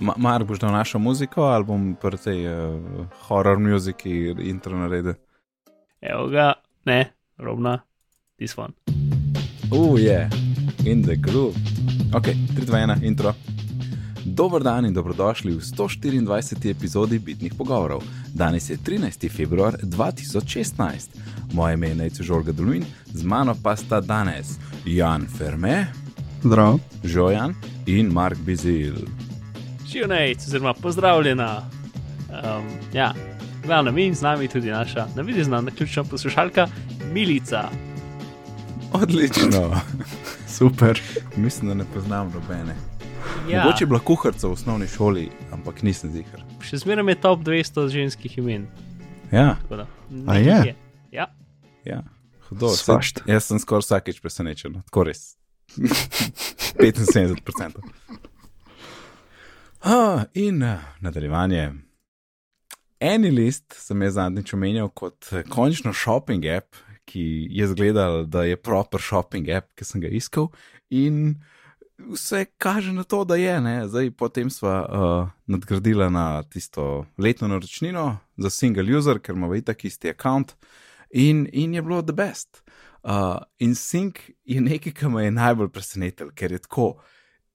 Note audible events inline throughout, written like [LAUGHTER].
Ma, Mar, boš dal našo muziko ali bom pri tej uh, horror muziki intro naredil? Evo ga, ne, robna, this one. Uh, je, yeah. in the groove. Ok, 3, 2, 1, intro. Dober dan in dobrodošli v 124. epizodi Bitnih pogovorov. Danes je 13. februar 2016. Moje ime je Nejcu Žorga Dulmin, z mano pa sta danes Jan Ferme, Zdravo. Žojan in Mark Bizil. Živnejc, oziroma pozdravljena. Um, ja, glavna mi in z nami tudi naša navidezna, naključna poslušalka Milica. Odlično, Super. mislim, da ne poznam nobene. Ja, Mogoče je bila kuharica v osnovni šoli, ampak nisem zihar. še zmeraj je top 200 ženskih imen. Ja, da, A nekaj je? Ja, ja. Hudo, Svašta. Jaz sem skoraj vsakeč presenečen, no, tako res. [LAUGHS] 75%. Ah, in uh, nadaljevanje. Anylist sem jaz zadnjič omenjal kot eh, končno shopping app, ki je zgledal, da je proper shopping app, ki sem ga iskal. In vse kaže na to, da je. Ne? Zdaj, potem sva uh, nadgradila na tisto letno naročnino za single user, ker ima itak isti account. In, in je bilo the best. Uh, in Sync je nekaj, kar me je najbolj presenetil, ker je tako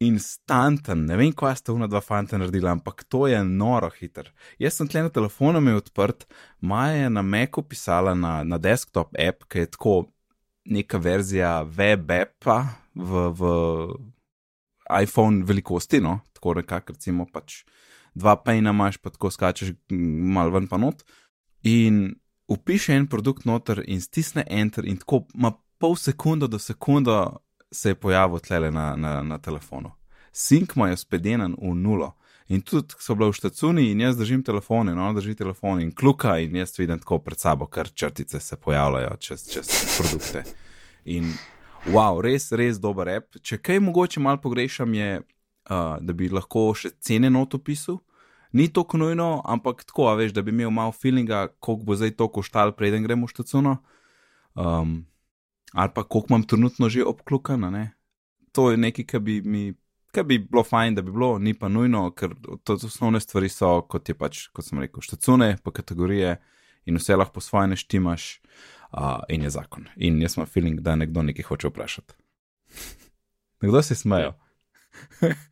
instanten. Ne vem, kaj sta una dva fanta naredila, ampak to je noro hiter. Jaz sem tle na telefonu imel odprt, Maja je na Macu pisala na, na desktop app, ki je tako neka verzija web appa v, v iPhone velikosti, no, tako nekako recimo pač dva pejna imaš, pa tako skačeš mal ven pa not. In upiše en produkt noter in stisne enter, in tako ima pol sekunde do sekunde se je pojavil tle na, na, na telefonu. Sink ima je spedenen v nulo. In tudi so bile v štacuni, in jaz držim telefon, in ona drži telefon, in kluka, in jaz vidim tako pred sabo, ker črtice se pojavljajo čez, čez produkte. In wow, res, res dober app. Če kaj mogoče malo pogrešam, je, uh, da bi lahko še cene not opisal. Ni to nujno, ampak tako, veš, da bi imel malo feelinga, koliko bo zdaj to koštalo, preden gremo v štacuno. Um, ali pa koliko imam trenutno že obklukano. ne. To je nekaj, kar bi mi. Kaj bi bilo fajn, da bi bilo, ni pa nujno, ker to so osnovne stvari, so, kot je pač, kot sem rekel, štacune, pa kategorije in vse lahko svoje neštimaš, uh, in je zakon. In jaz imam feeling, da nekdo nekaj hoče vprašati. [LAUGHS] Nekdo se smejo. [LAUGHS]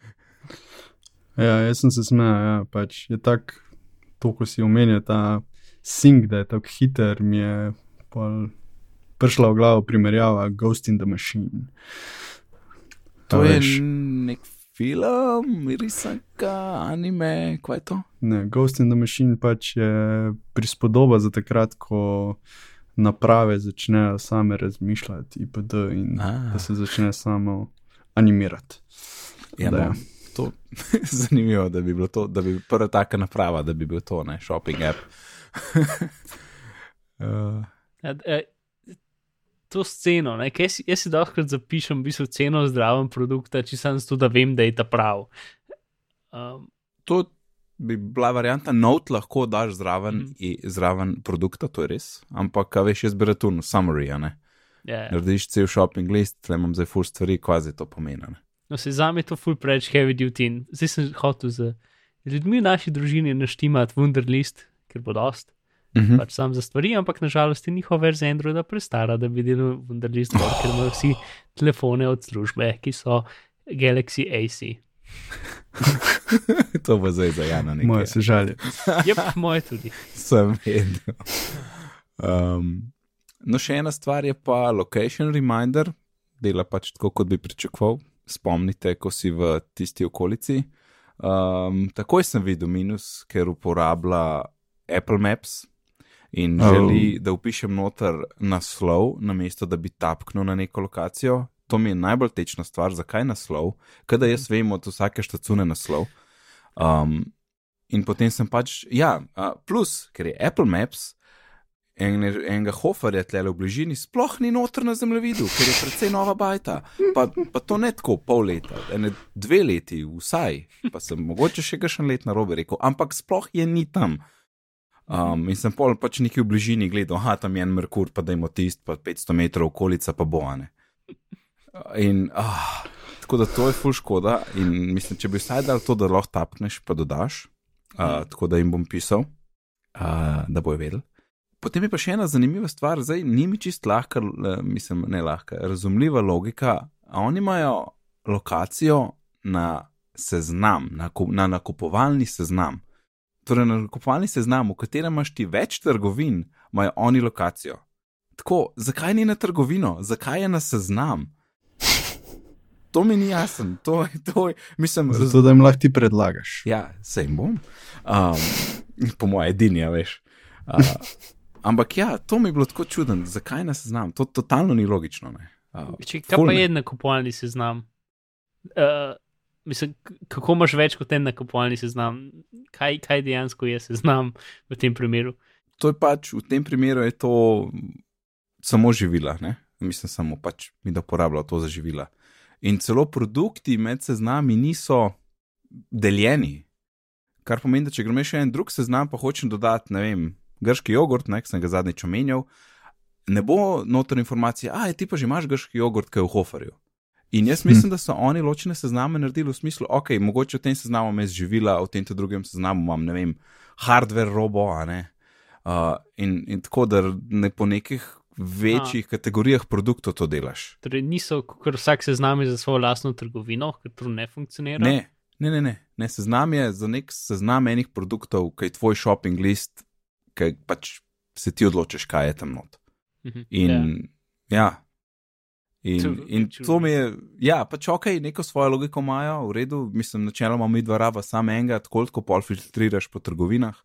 Ja, jaz sem se smejal, ja, pač je tako, to, ko si omenil, ta sing, da je tako hiter, mi je pol prišla v glavo primerjava Ghost in the Machine. To A je veš, nek film, risanka, anime, kaj je to? Ne, Ghost in the Machine pač je prispodoba za takrat, ko naprave začnejo same razmišljati, IPD in Ah. da se začne samo animirati. Ja, Da, no, ja. to [LAUGHS] zanimivo, da bi bilo to, da bi prva taka naprava, da bi bil to, ne, shopping app. [LAUGHS] uh, Ja, to sceno, ne, kaj si, jaz si dohkrat zapišem, v bistvu ceno zdraven produkta, če sem zato, da vem, da je ta prav. Um, to bi bila varianta, not lahko daš zraven, mm. -hmm. zraven produkta, to je res, ampak, veš, jaz bi računal summary, a ne. ja, Narediš cel shopping list, tle imam zdaj fur stvari, kvazi to pomeni. ne. no, se za me to full preveč heavy duty in zdaj sem hotel z ljudmi v naši družini naštimati Wunderlist, ker bo dost. Mhm. pač sam za stvari, ampak nažalost je njihova verzija Androida prestara, da bi delal Wunderlist, gor, ker imajo vsi telefone od službe, ki so Galaxy AC. [LAUGHS] to bo zdaj za Jana nekaj. Moje se žalje. [LAUGHS] Jep, moje tudi. sem vedel. Um, no, še ena stvar je pa location reminder, dela pač tako, kot bi pričakoval. Spomnite, ko si v tisti okolici. Um, takoj sem videl minus, ker uporablja Apple Maps in Oh. želi, da upišem noter naslov, namesto da bi tapknil na neko lokacijo. To mi je najbolj tečna stvar, zakaj naslov, kada jaz vem od vsake štacune naslov. Um, In potem sem pač, ja, a, plus, ker je Apple Maps, en, enega hoferja tle v bližini, sploh ni noter na zemljevidu, ker je precej nova bajta. Pa, pa to ne tako pol leta, ene dve leti, vsaj, pa sem mogoče še kakšen let na robe rekel, ampak sploh je ni tam. Um, in sem pol pač neki v bližini gledal, aha, tam je en Merkur, pa da jim tist, pa 500 metrov okolica, pa boane. In ah, tako da to je ful škoda. In mislim, če bi vsaj dal to, da lahko tapneš, pa dodaš, uh, tako da jim bom pisal, uh, da bojo vedeli. Potem je pa še ena zanimiva stvar, zdaj ni mi čist lahka, mislim, ne lahka, razumljiva logika. Oni imajo lokacijo na seznam, na, na nakupovalni seznam. Torej, na nakupovalni seznam, v katerem imaš ti več trgovin, imajo oni lokacijo. Tako, zakaj ni na trgovino, zakaj je na seznam? To mi ni jasno, to je, to je, mislim, Zato, da jim lahko ti predlagaš. Ja, se jim bom. Um, po mojem, edini, ja, veš. Uh, ampak ja, to mi je bilo tako čudno, zakaj ne seznam. To totalno ni logično. ne. Uh, Če, kaj pa ne. je nakupovalni seznam? Uh, mislim, kako imaš več kot en nakupovalni seznam? Kaj, kaj dejansko je seznam v tem primeru? To je pač v tem primeru je to samo živila, ne? mislim, samo pač mi da uporabljajo to za živila. In celo produkti med seznami niso deljeni. Kar pomeni, da če gremo še en drug seznam, pa hočem dodati, ne vem, grški jogurt, ne, ki sem ga zadnjič omenjal, ne bo noter informacije, a ti pa že imaš grški jogurt, ki je v hoferju. In jaz mislim, da so oni ločene sezname naredili v smislu, ok, mogoče v tem seznamu imam jaz živila, v tem te drugem seznamu imam, ne vem, hardware robo, a ne. Uh, in, in tako, da ne po nekih večjih a. kategorijah produktov to delaš. Torej, niso kot vsak seznam je za svojo lastno trgovino, ker to ne funkcionira. Ne, ne, ne, ne. ne. Seznam je za nek seznam enih produktov, ki je tvoj shopping list, ki pač se ti odločiš, kaj je tam not. Mhm, In ja. ja. In, in to mi je, ja, pač ok, neko svojo logiko imajo, v redu, mislim, načeloma mi dva raba samo enega, tako kot pol filtriraš po trgovinah.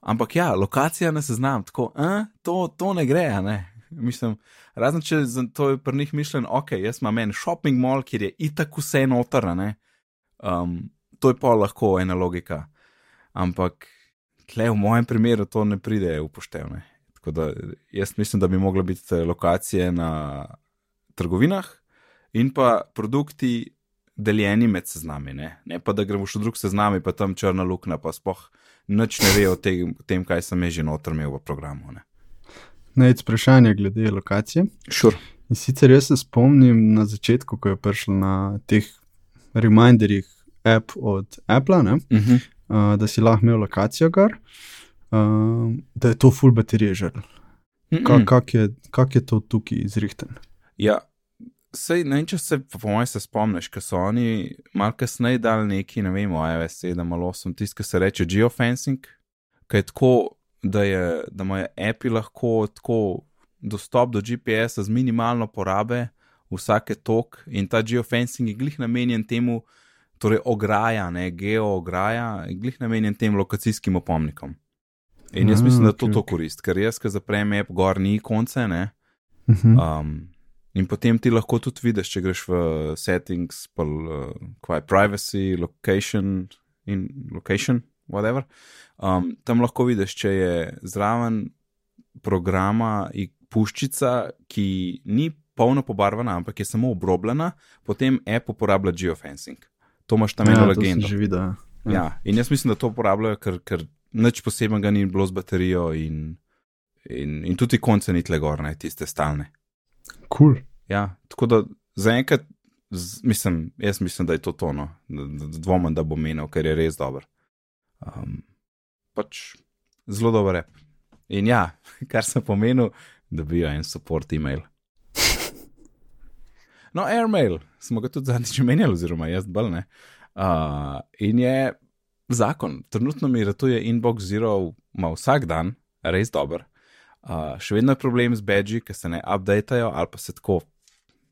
Ampak ja, lokacija ne seznam, tako, a, to, to ne gre, ne. Mislim, razen če za to je pri njih mišljen, ok, jaz imam en shopping mall, kjer je itak vse noter, ne. Um, to je pa lahko ena logika. Ampak, tle v mojem primeru to ne pride upoštevne. Tako da jaz mislim, da bi mogla biti eh, lokacije na trgovinah in pa produkti deljeni med seznami, ne, ne pa da gremo še drug seznam in pa tam črna luknja, pa spoh nič ne ve o tem, tem kaj sem že noter imel v programu. Ne. Najc vprašanje glede lokacije. Sure. In sicer jaz se spomnim na začetku, ko je prišel na teh reminderjih app od Apple, ne, Uh -huh. uh, da si lahko imel lokacijo gor, uh, da je to full baterije žrl. Ka, kak, je, kak je to tukaj izrihten? Ja, sej, ne vem, če se, po mojem, se spomniš, ker so oni malo kasneje dali neki, ne vem, iOS 7 ali 8, tisti, ki se reče geofencing, ki je tako, da, je, da imajo api lahko tako dostop do GPS-a z minimalno porabe vsake tok in ta geofencing je glih namenjen temu, torej ograja, ne geo-ograja, je glih namenjen tem lokacijskim opomnikom. In jaz mislim, da to to okej. korist, ker jaz, ki zaprem app, gor ni konce, ne. -huh. Um, in potem ti lahko tudi vidiš, če greš v settings, pa uh, kaj privacy, location in location, whatever. Um, tam lahko vidiš, če je zraven programa in puščica, ki ni polno pobarvana, ampak je samo obrobljena, potem app uporablja geofencing. To imaš tam eno ja, legendo. že videl. ja. Ja, in jaz mislim, da to uporabljajo, ker, ker nič posebnega ni bilo z baterijo, in, in, in tudi konce ni tle gor, ne tiste stalne. Cool. Ja, tako da zaenkrat, mislim, jaz mislim, da je to tono, da, da bo menil, ker je res dober. Um, pač zelo dober rep. In ja, [LAUGHS] kar sem pomenil, da bi en support email. [LAUGHS] No, airmail smo ga tudi zadnjič omenjali, oziroma jaz bolj ne. Uh, in je zakon, trenutno mi ratuje inbox zero, ima vsak dan, res dober. Uh, še vedno je problem z badži, ki se ne updateajo ali pa se tako,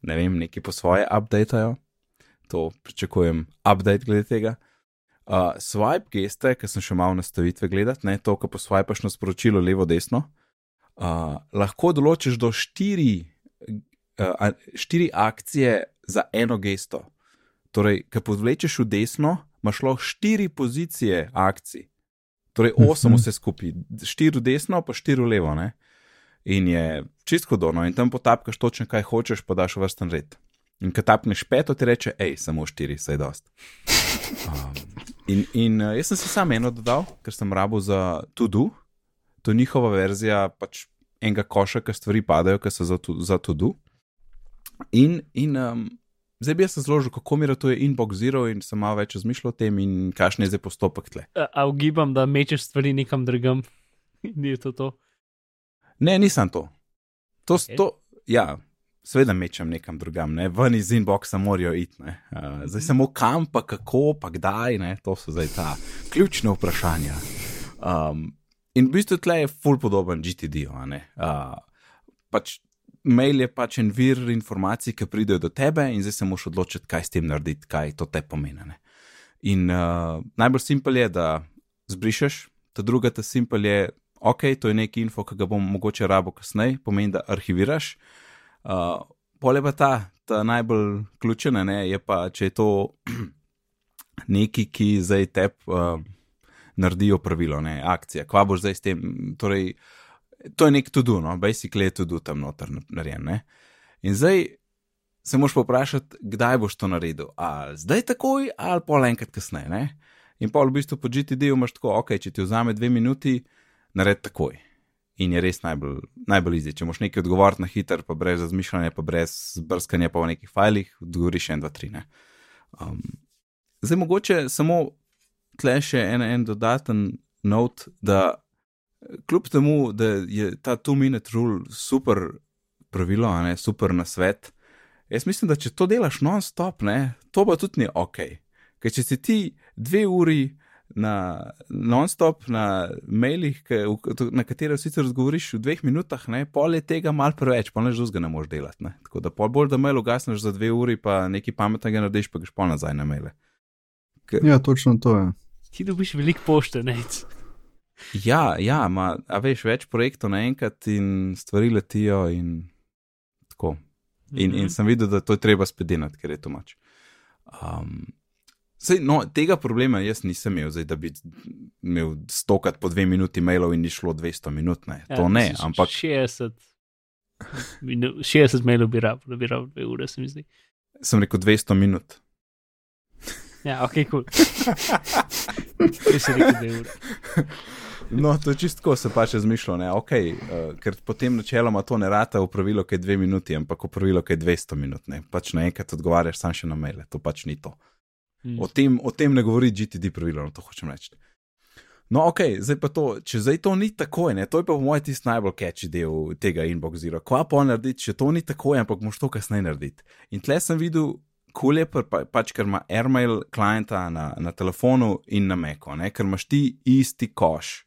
ne vem, neki po svoje updateajo. To pričakujem, update glede tega. Uh, swipe geste, ki sem še malo nastavitve gledati, ne to, ko poswipaš na sporočilo levo-desno. Uh, lahko določiš do štiri, uh, štiri akcije za eno gesto. Torej, ko povlečeš v desno, imaš lahko štiri pozicije akcij. Torej, osem Mhm. vse skupaj, štiri v desno, pa štiri v levo. Ne? In je čisto hodno, in tam potapkaš točno, kaj hočeš, pa daš vrsten red. In ko tapneš peto, ti reče, hej, samo štiri, saj dost. Um, in, in uh, jaz sem si sam eno dodal, ker sem rabo za to je njihova verzija pač enega koša, ki stvari padajo, ki so za to- za to-do. In, in um, zdaj bi jaz razložil, kako mi ratuje inbox zero in sem malo več razmišljal o tem in kakšen je zdaj postopek tle. A, a ugibam, da mečeš stvari nekam drugam. [LAUGHS] Ni to to. Ne, nisem to. To, Ok. okay. to ja, seveda mečem nekam drugam, ne, ven iz inboxa morajo iti. ne. Uh, zdaj samo kam, pa kako, pa kdaj, ne, to so zdaj ta ključna vprašanja. Um, in v bistvu tle je ful podoben ne. Uh, pač mail je pač en vir informacij, ki pridejo do tebe, in zdaj se moraš odločiti, kaj s tem narediti, kaj to te pomeni. ne. In uh, najbolj simpel je, da zbrišeš, ta druga ta simpel je, ok, to je neki info, ki ga bom mogoče rabo kasneje, pomeni, da arhiviraš. Uh, Pole pa ta, ta najbolj ključena, ne, je pa, če je to [CLEARS THROAT] neki, ki zdaj tep uh, naredijo pravilo, ne, akcija, kva boš zdaj s tem, torej, to je nek to-do, no, basically je to-do tam noter narejen, ne. In zdaj se moraš poprašati, kdaj boš to naredil, ali zdaj takoj, ali pol enkrat kasneje, ne. In pol v bistvu po GTD-ju imaš tako, ok, če ti vzame dve minuti, naredi takoj. In je res najbolj, najbolj izid. Če moš nekaj odgovoriti na hiter, pa brez razmišljanja, pa brez brskanja po nekih filih, odgovoriš en, dva, tri. ne. Um, zdaj mogoče samo tle še en, en dodaten not, da kljub temu, da je ta two-minute rule super pravilo, ne super na svet, jaz mislim, da če to delaš non-stop, ne, to pa tudi ni ok. Ker če si ti dve uri na non-stop na mailih, na katere sicer odgovoriš v dveh minutah, ne, pol je tega mal preveč, pol než drugega ne moreš delati. Ne. Tako da pol bolj, da mail ugasneš za dve uri, pa nekaj pametnega narediš, pa greš pol nazaj na maile. Ja, točno to je. Ti dobiš veliko pošte, ne. Ja, ja, ma, a veš, več projektov naenkrat in stvari letijo in tako. In, in sem videl, da to je treba spedenati, ker je to mač. Um, sej, no, tega problema jaz nisem imel, zdaj, da bi imel stokrat po dve minuti mailov in ni šlo 200 minut. Ne. Ja, To ne, ampak 60. minu- 60 mailov bi rab, da bi rab dve ure, se mi zdi. sem rekel 200 minut. Ja, ok, kul. Cool. [LAUGHS] Res si rekel dve ure. No, to je čistko, se pač razmišljal, ne, ok, uh, ker potem načeloma to ne rata v pravilo, ki je dve minuti, ampak v pravilo, ki je 200 minut, ne, pač naenkrat odgovarjaš sam še na maile, to pač ni to. Mm. O tem, o tem ne govori GTD pravilo, no to hočem reči. No, ok, zdaj pa to, če zdaj to ni takoj, ne, to je pa po mojem tisti najbolj catchy del tega inbox zero. Kva pa narediti, če to ni takoj, ampak moš to kasneje narediti. In tle sem videl, kul je, pa, pa, pač ker ima Airmail klienta na, na telefonu in na Macu, ne, ker imaš ti isti koš.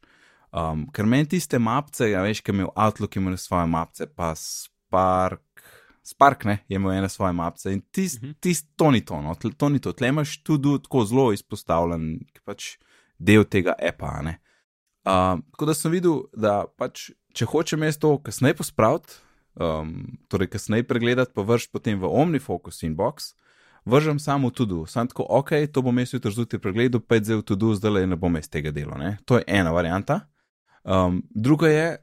Um, ker meni tiste mapce, ja veš, ker imel Outlook ima svoje mapce, pa Spark, Spark ne, je imel ene svoje mapce in tist, Mhm. tist, to ni to, no, to ni to, tle imaš tudi tako zelo izpostavljen, pač del tega apa, a ne. Um, tako da sem videl, da pač, če hočem jaz to kasneje pospraviti, um, torej kasneje pregledati, pa vrš potem v OmniFocus inbox, vržem samo v tudi, sam tako, ok, to bom jaz jutri zjutraj pregledal, pa zdaj v tudi, zdaj le ne bom iz tega dela. Ne? To je ena varianta. Um, druga je,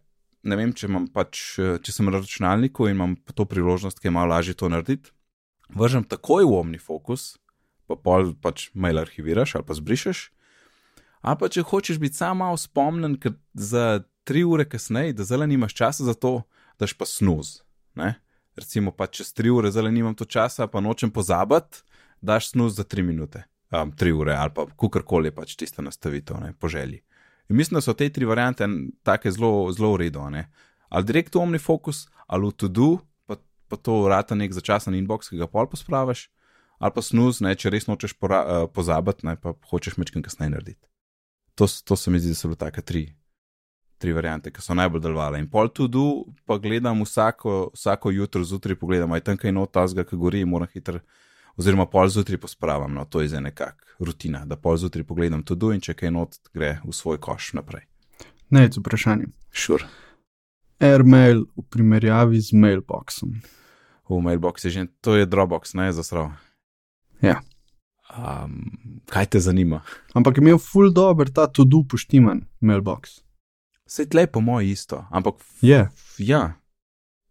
ne vem, če, pač, eh, če sem na računalniku in imam to priložnost, ki je malo lažje to narediti, vržem takoj v OmniFocus, pa pol pač mail arhiviraš ali pa zbrišeš. Ali pa če hočeš biti sam malo spomnen, ker za tri ure kasneje, da zdaj nimaš časa za to, daš pa snuz. Ne? Recimo pa čez tri ure, zdaj nimam to časa, pa nočem pozabiti, daš snuz za tri minute, um, tri ure ali pa kukorkoli je pač tista nastavitev, ne, po želji. In mislim, da so te tri variante take zelo, zelo v redu. a Ne? Ali direkt v OmniFocus, ali v To-Do, pa, pa to vrata nek začasen inbox, ki ga pol pospraviš, ali pa snuz, ne, če res nočeš pora, uh, pozabiti, ne, pa hočeš mečkaj kasneje narediti. To, to se mi zdi, da so bile take tri, tri variante, ki so najbolj delovale. In pol to do, pa gledam vsako, vsako jutro zjutraj, pogledam, aj tam kaj not tazga, ki gori, moram hitro, oziroma pol zjutraj pospravim. No, to je zdaj nekak rutina, da pol zjutraj pogledam to do in če kaj not gre v svoj koš naprej. Ne, z vprašanjem. Šur. Sure. Airmail v primerjavi z mailboxom. V mailbox je že, to je Dropbox, ne za srav. Ja. Um, kaj te zanima? Ampak imel full dober ta to-do poštiman mailbox. Vse tle po moji isto, ampak Je. ja,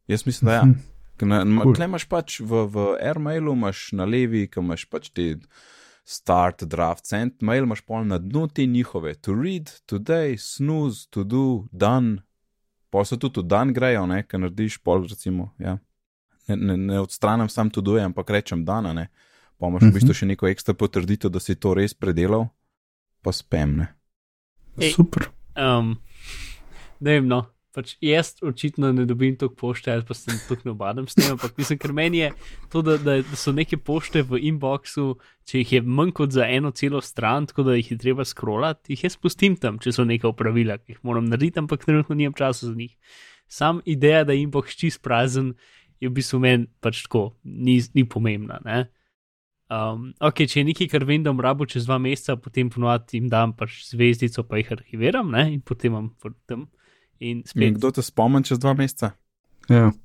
jaz mislim, da ja. [LAUGHS] Na, Cool. cool. imaš pač v, v AirMailu, imaš na levi, ki imaš pač te start, draft, send, mail imaš pol na dnu te njihove, to read, today, snooze, to do, done, pol so tudi dan grejo, ne, ker narediš pol, recimo, ja. ne, ne, ne odstranim sam to doje, ampak rečem dana, ne. Pa imaš v bistvu še neko ekstra potrditev, da si to res predelal, pa spem, ne. Ej. Super. Um, ne vem, no. Pač jaz očitno ne dobim toliko pošte, ali pa sem tukaj nobadem s tem, ampak mislim, ker meni je to, da, da da so neke pošte v inboxu, če jih je manj kot za eno celo stran, tako da jih je treba scrollati, jih jaz pustim tam, če so neka upravila, ki jih moram narediti, ampak trenutno nimam časa za njih. Sam ideja, da je inbox čist prazen, je v bistvu meni pač tako, ni, ni pomembna. Ne? Um, ok, če je nekaj, kar vem, da bom rabo čez dva meseca, potem ponovadi jim dam pač zvezdico, pa jih arhiviram ne? in potem imam tam. In In spet. kdo te spomni čez dva meseca? Ja. [LAUGHS]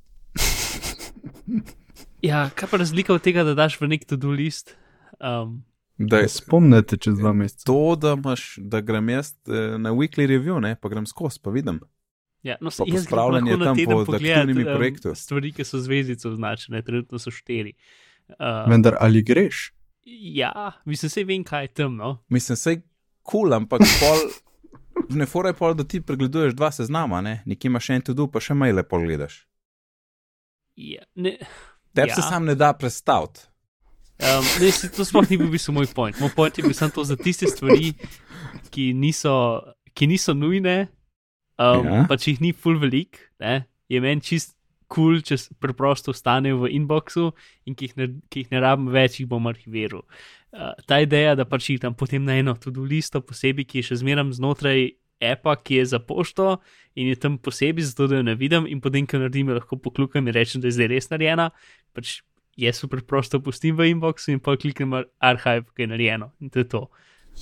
Ja, kaj pa razlika od tega, da daš v nek to-do list? Um, Da je Spomnite čez dva meseca. to, da, imaš, da grem jaz eh, na weekly review, ne, pa grem skozi, pa vidim. ja, no, Pa jaz na tam pogledat, aktivnimi projekti. Stvari, ki so zvezdice označene, trenutno so štiri. Uh, Vendar ali greš? ja, mislim, se vem, kaj je tam. No? Mislim, sej kul, cool, ampak pol, ne fore pol, da ti pregleduješ dva seznama, ne, nekje imaš še en tudi, pa še maile pogledaš. Ja, ne, Tebi Ja. se sam ne da predstaviti. Um, ne, si, to sploh ni bil v bistvu moj point. Moj point je bil samo to za tiste stvari, ki niso, ki niso nujne, um, Ja. pa če jih ni full velik, ne, je meni čist kul, cool, če preprosto ostanejo v inboxu in ki jih ne, ki jih ne rabim več, jih bom arhiviral. Uh, ta ideja, da pač jih tam potem na eno tudi listo posebej, ki je še zmeraj znotraj apa, ki je za pošto in je tam posebej, zato da jo ne vidim in potem, ko naredim, lahko poklukam in rečem, da je zdaj res narejena. Pač jaz super prosto pustim v inboxu in pa kliknem ar- arhive, ki je narejeno in to je to.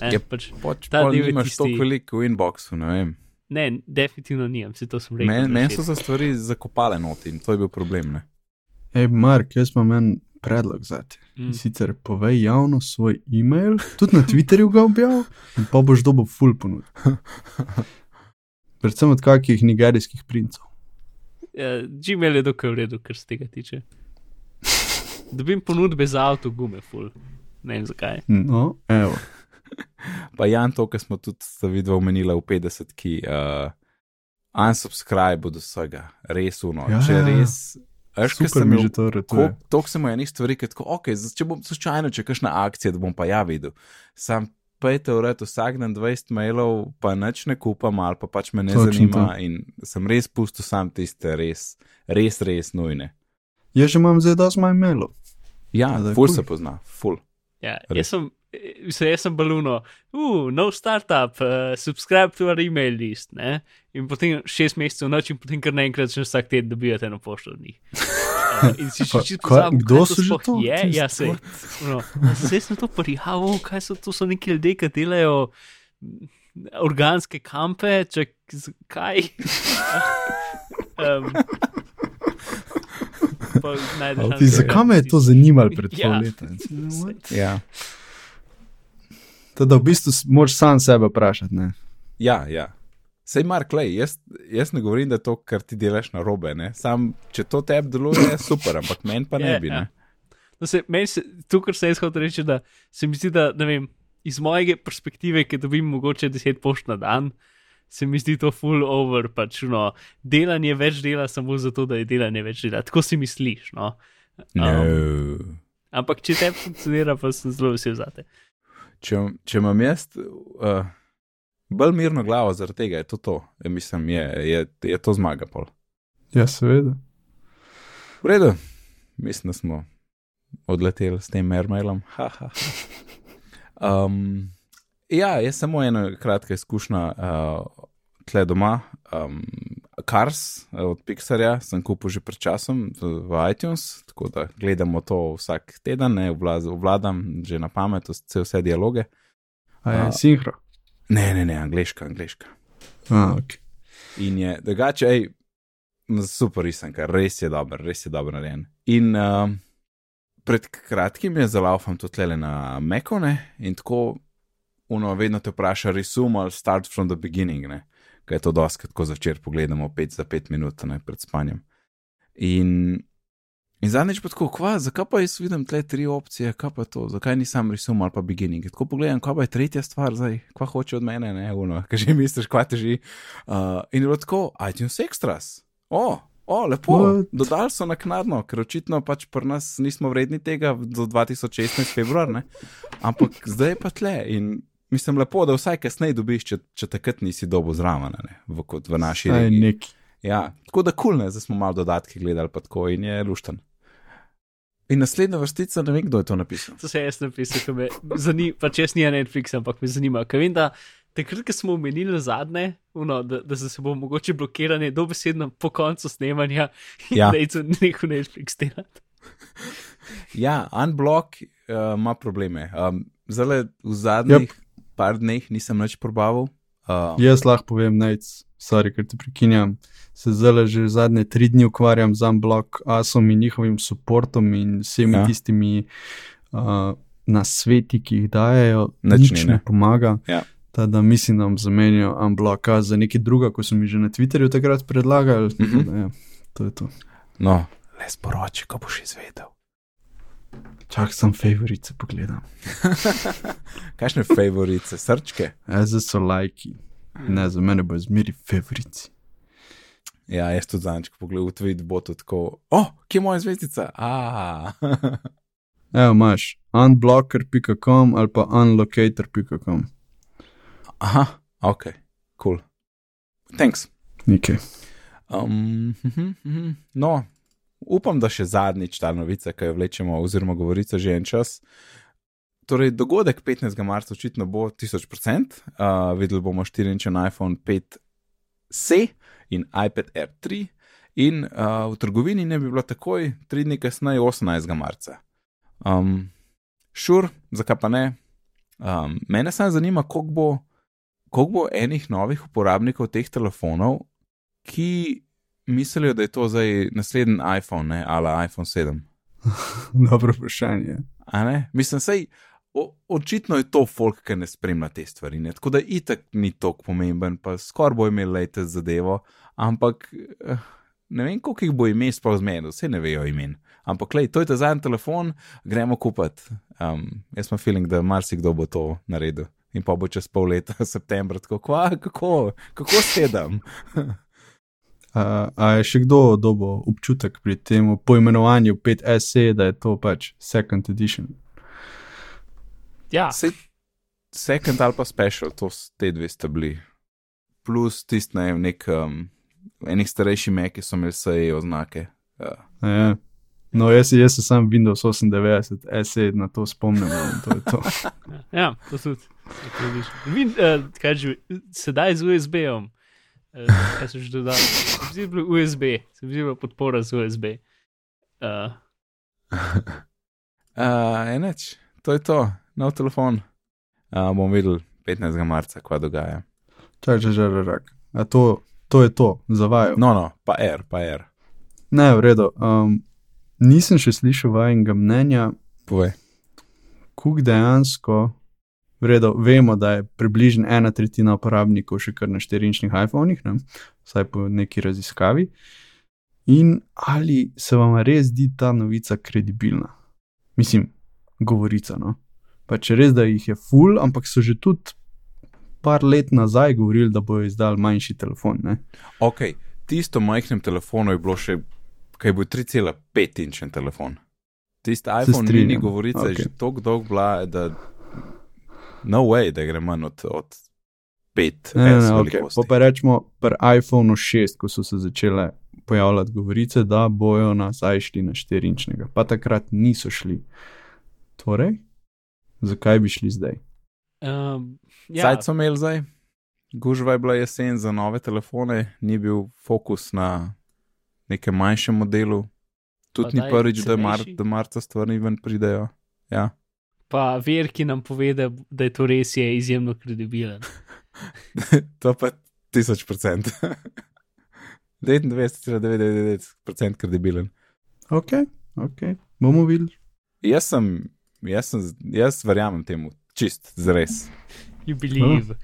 Ne, Je pač, Pač Ta del je nimaš tisti- toliko veliko v inboxu, ne vem. ne, definitivno nijem, se to sem rekel. Meni men so se stvari zakopale noti in to je bil problem, ne. Hej, Mark, jaz imam en predlog za te. Mm. Sicer povej javno svoj e-mail, tudi na Twitterju ga objav, in pa boš dobil full ponud. Predvsem od kakih nigerijskih princov. Ja, Gmail je dokaj v redu, kar se tega tiče. Dobim ponudbe za avto, gume, full. Ne vem zakaj. No, evo. Pa Jan, to, kar smo tudi vidva omenila v 50, ki uh, unsubscribe od vsega, res uno. Ja, Ja, Če ja, ja. res, kaj Super sem mi že to ratuje. To se mu je enih stvari, ki tako, ok, zdaj, če bom slučajno, če kakšna akcija, da bom pa ja videl. Sam pejte v red vsak dan 20 mailov, pa nič ne kupam, ali pa pač me ne Točno zanima to. in sem res pustil sam tiste res, res, res nujne. Jaz že imam zdaj dosti manj mailov. Ja, da je ful cool. se pozna, ful. Ja, Res. jaz sem, mislim, jaz sem baluno, uh, nov startup, uh, subscribe to our email list. Ne? In potem šest mesecev noč, in potem kar naenkrat še vsak teden dobivate eno pošto od njih. Uh, [LAUGHS] in si še čisto pozabil, kdo so že to? Je, ja, sej. No, zdaj sem to prijavil, kaj so to, so neki ljudje, ki delajo mm, organske kampe, če kaj. [LAUGHS] um, zakaj me je to zanimalo pred pol Ja. leta? [LAUGHS] Ja, Teda v bistvu moraš sam sebe vprašati. Ne? ja. ja. Sej, Mark, lej, jaz, jaz ne govorim, da je to, kar ti delaš na robe. Ne? Sam, če to tebi deluje, je super, ampak meni pa ne Ja, bi. ja. Ne? No, se, meni se, to, kar se jaz hočem reči, da se mi zdi, da ne vem, iz moje perspektive, ki dobim mogoče 10 pošt na dan, se mi zdi to full over, pač no, delanje več dela samo zato, da je delanje več dela. Tako si misliš. No. No. Ampak če te funkcionira, pa sem zelo vesel za te. Če, če imam jaz uh, bolj mirno glavo zaradi tega, je to to. Ja, mislim, je, je, je to zmaga pol. Ja, seveda. V redu, mislim, da smo odleteli s tem airmailom. [LAUGHS] Ha, ha, ha. Um, ja, je samo ena kratka izkušnja uh, tle doma. Um, Cars uh, od Pixarja sem kupil že pred časom v, iTunes, tako da gledamo to vsak teden, ne obvladam že na pamet vse, vse dialoge. A je A- sinhro. Ne, ne, ne, angliška, angliška. A, okay. In je drugače, ej, super risanka, res je dober, res je dobro narejen. In uh, pred kratkim je zalaufam to tlele na Mekone in tako, uno, vedno te vpraša, resume ali start from the beginning, ne, kaj je to doskrat, ko začer pogledamo 5 za 5 minut ne, pred spanjem. In, in zadnjič pa tako, kva, zakaj pa jaz vidim tle tri opcije, kaj pa to, zakaj ni sam resume ali pa beginning. Tako pogledam, kaj pa je tretja stvar zdaj, kva hoče od mene, ne, uno, kaj že misliš, kva te že. Uh, in je bilo tako, iTunes Extras. O, O, lepo, What? dodali so naknadno, ker očitno pač pri nas nismo vredni tega do 2016 februar, ne? ampak zdaj je pa tle in mislim lepo, da vsaj kasneje dobiš, če, če takrat nisi dobo zraven, ne, v, kot v naši Aj, regiji. neki. Ja, tako da kul, cool, zdaj smo malo dodatke gledali, pa tako in je lušten. In naslednja vrstica, ne vem, kdo je to napisal. To se jaz napisal, ki me zanima, pač jaz nisem Netflix, ampak me zanima. Ker vem, da takrat, ko smo omenili zadnje, uno, da, da se bo mogoče blokiranje dobesedno po koncu snemanja in Ja. da je to neko Netflix delati. Ja, Unblock uh, ima probleme. Um, zdaj, v zadnjih yep. Par dneh nisem več probavil. Uh, Jaz lahko povem, nec, sorry, ker te prekinjam. Se zdaj že zadnje tri dni ukvarjam z Unblock, Asom in njihovim podportom in vsemi Ja. tistimi uh, nasveti, ki jih dajo. Nič Nič ni, ne. ne pomaga. Ja. Tada mislim, da bom zamenjal Unblock za nekaj druga, ko so mi že na Twitterju takrat predlagali. Mhm. tako da, ja, to je to. no, le sporoči, ko boš izvedel. Čak sem favorice pogledam. [LAUGHS] Kakšne favorice, srčke? Zdaj so lajki. Ne, za mene bo zmeri favorici. Ja, jaz tudi zanjčko pogledam v tweet, bo to tako. O, oh, kje je moja zvezdica? [LAUGHS] Evo, imaš unblocker.com ali pa unlocator.com. Aha, ok, cool. Thanks. Nekaj. Um, mhm, mhm. no, upam, da še zadnjič ta novica, ki jo vlečemo, oziroma govorica že en čas. Torej, dogodek 15. marca očitno bo 1000%, uh, videli bomo 4-inčen iPhone 5C in iPad Air 3, in uh, v trgovini ne bi bilo takoj, tri dni kasneje, 18. marca. Um, šur, zakaj pa ne? Um, mene samo zanima, koliko bo, koliko bo enih novih uporabnikov teh telefonov, ki mislijo, da je to zdaj naslednji iPhone, ne, ali iPhone 7. [LAUGHS] Dobro vprašanje. Mislim, sej, o, očitno je to folk, ki ne spremlja te stvari. Ne? Tako da itak ni tako pomemben, pa skoraj bo imel lete zadevo, ampak eh, ne vem, koliko jih bo imel sploh zmeden, vse ne vejo imen. Ampak, lej, to je ta zadnji telefon, gremo kupiti. Um, jaz imam feeling, da marsikdo bo to naredil. In pa bo čez pol leta, [LAUGHS] septembra, tako, kva, kako, kako sedem. [LAUGHS] A, a je še kdo dobo občutek pri tem poimenovanju 5SE, da je to pač second edition? Ja, Sej, second ali pa special, to s- te dve sta bili. Plus tisti, ne vem, nek, um, enih starejših mek, ki so imeli vse oznake. Uh, Ja. No, jaz, jaz se sam Windows 98, SE na to spomnim in to je to. [LAUGHS] ja, to tudi. To vidiš. Vin, uh, kaj že, sedaj z USB-om. Uh, kaj so že dodali? Se mi zdi, da je bil USB, se mi zdi, da je podpora z USB. Uh, uh, [LAUGHS] eneč, to je to, nov telefon. Uh, bom videl 15. marca, kva dogaja. Čak, že že rak. A to, to je to, zavajo. No, no, pa R, pa R. Ne, v redu. Um, nisem še slišal vašega mnenja, Povej. kuk dejansko. V redu, vemo, da je približno ena tretjina uporabnikov še kar na 4-inčnih iPhonih, ne? vsaj po neki raziskavi. In ali se vam res zdi ta novica kredibilna? Mislim, govorica. No? Pa če res, da jih je full, ampak so že tudi par let nazaj govorili, da bojo izdali manjši telefon. Ne? Ok, tisto majhnem telefonu je bilo še, kaj bo 3,5 inčen telefon. Tisti iPhone mini govorica okay. je že tako dolg bila, da no way, da gre manj od, od 5 Ne, ne, ne, okay. Pa pa rečemo pri iPhonu 6, ko so se začele pojavljati govorice, da bojo nazaj šli na 4-inčnega, pa takrat niso šli. Torej, zakaj bi šli zdaj? um, ja, Zdaj so imeli zdaj, gužva je bila jesen za nove telefone, ni bil fokus na nekem manjšem modelu. Tudi ni prvič, da, mar, da marca stvari ven pridejo. Ja. Pa ver, ki nam pove, da, da je to res, je izjemno kredibilen. [LAUGHS] to pa 1000%. 99,999% [LAUGHS] kredibilen. Ok, ok, bomo videli. Jaz sem, jaz sem, jaz verjamem temu, čist, zares. You believe.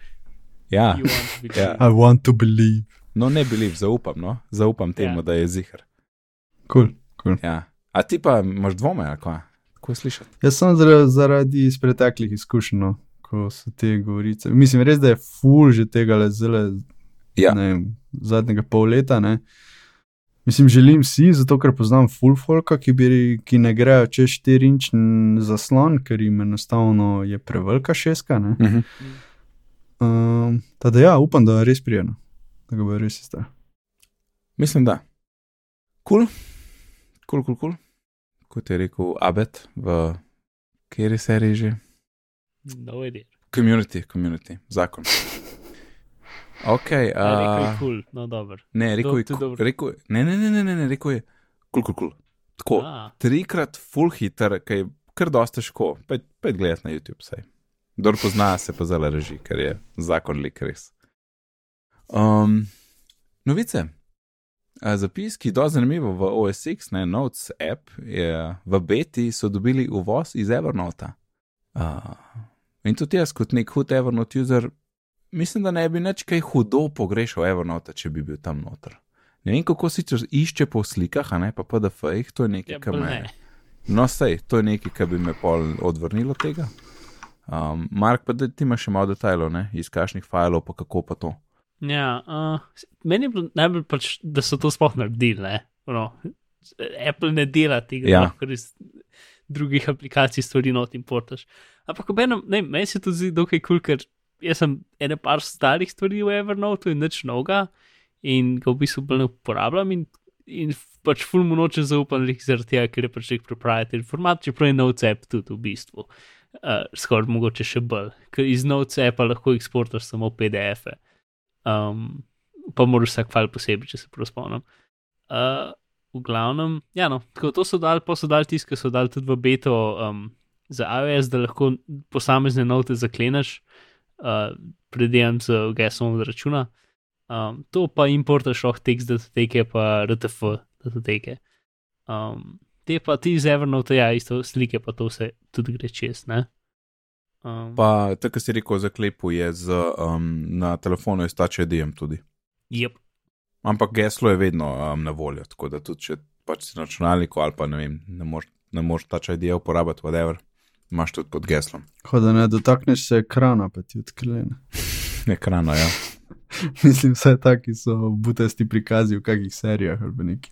Ja, You want to believe. Ja. I want to believe. no ne beliv, zaupam, no, zaupam temu, Ja. da je zihar. Cool, cool. Ja. A ti pa imaš dvome, ali kaj? Kako je slišati? Jaz sem zaradi, iz preteklih izkušenj, no, ko so te govorice. Mislim, res da je full že tega le zelo, Ja. ne vem, zadnjega pol leta. Ne? Mislim, želim si, zato ker poznam full folka, ki, bi, ki ne grejo čez 4-inčni zaslon, ker jim enostavno je prevelika šeska. ne. Mhm. Um, tako da ja, upam, da je res prijemno, da ga bo res isto. Mislim, da. Kul, kul, kul, kul. Kot je rekel Abed v kateri seriji že? No, idea. Community, community, zakon. Ok, [LAUGHS] Ja, rekel je uh, kul, no, dobro. ne, rekel je, to je ku- dobro. rekel, je- ne, ne, ne, ne, ne, ne, rekel je, kul, kul, kul. Tako, A, trikrat full hitter, ki je kar dosta težko, pet, pet gledati na YouTube. Sej. Kdor pozna, se pa zelo reži, ker je zakon lik res. Um, novice. Zapis, ki je dosti zanimivo v OSX, ne Notes app, je v Beti so dobili uvoz iz Evernota. Uh, in tudi jaz, kot nek hud Evernote user, mislim, da ne bi nič kaj hudo pogrešal Evernota, če bi bil tam noter. Ne vem, kako sicer išče po slikah, a ne pa PDF-jih, to je nekaj, ja, kar me. No, sej, to je nekaj, kar bi me pol odvrnilo od tega. Um, Mark, pa da ti imaš še malo detajlov, ne, iz kakšnih fajlov, pa kako pa to. Ja, uh, meni je bilo najbolj pač, da so to sploh naredili. Ne? No, Apple ne dela tega, Ja. lahko iz drugih aplikacij stvari not importaš. Ampak obenem, ne, meni se to zdi dokaj kul, cool, ker jaz sem ene par starih stvari v Evernote in nič novega in ga v bistvu bolj ne uporabljam in, in pač ful mu noče zaupam, zaradi tega, ker je pač nek proprietary format, čeprav je NoteApp tudi v bistvu. Uh, skoraj mogoče še bolj, ker iz NoteAppa lahko eksportaš samo PDF-e um, pa moraš vsak file posebej, če se prav spomnim. Uh, v glavnem, ja, no, tako to so dali, pa so dali tisk, so dali tudi v beto um, za iOS, da lahko posamezne note zakleneš, uh, predvidevam z geslom od računa. Um, to pa importaš lahko tekst datoteke, pa RTF datoteke. Um, te pa ti iz Evernote, ja, isto slike, pa to vse tudi gre čez, ne? Um, Pa tako, si rekel, zaklepu je z, um, na telefonu je stače DM tudi. yep. Ampak geslo je vedno um, na voljo, tako da tudi če pač si na računalniku ali pa ne vem, ne moreš ne moreš tač ID uporabljati, whatever, imaš tudi pod geslom. Ko da ne dotakneš se ekrana, pa ti odklene. [LAUGHS] Ekrana, ja. [LAUGHS] Mislim, vse taki so butasti prikazi v kakih serijah ali pa neki.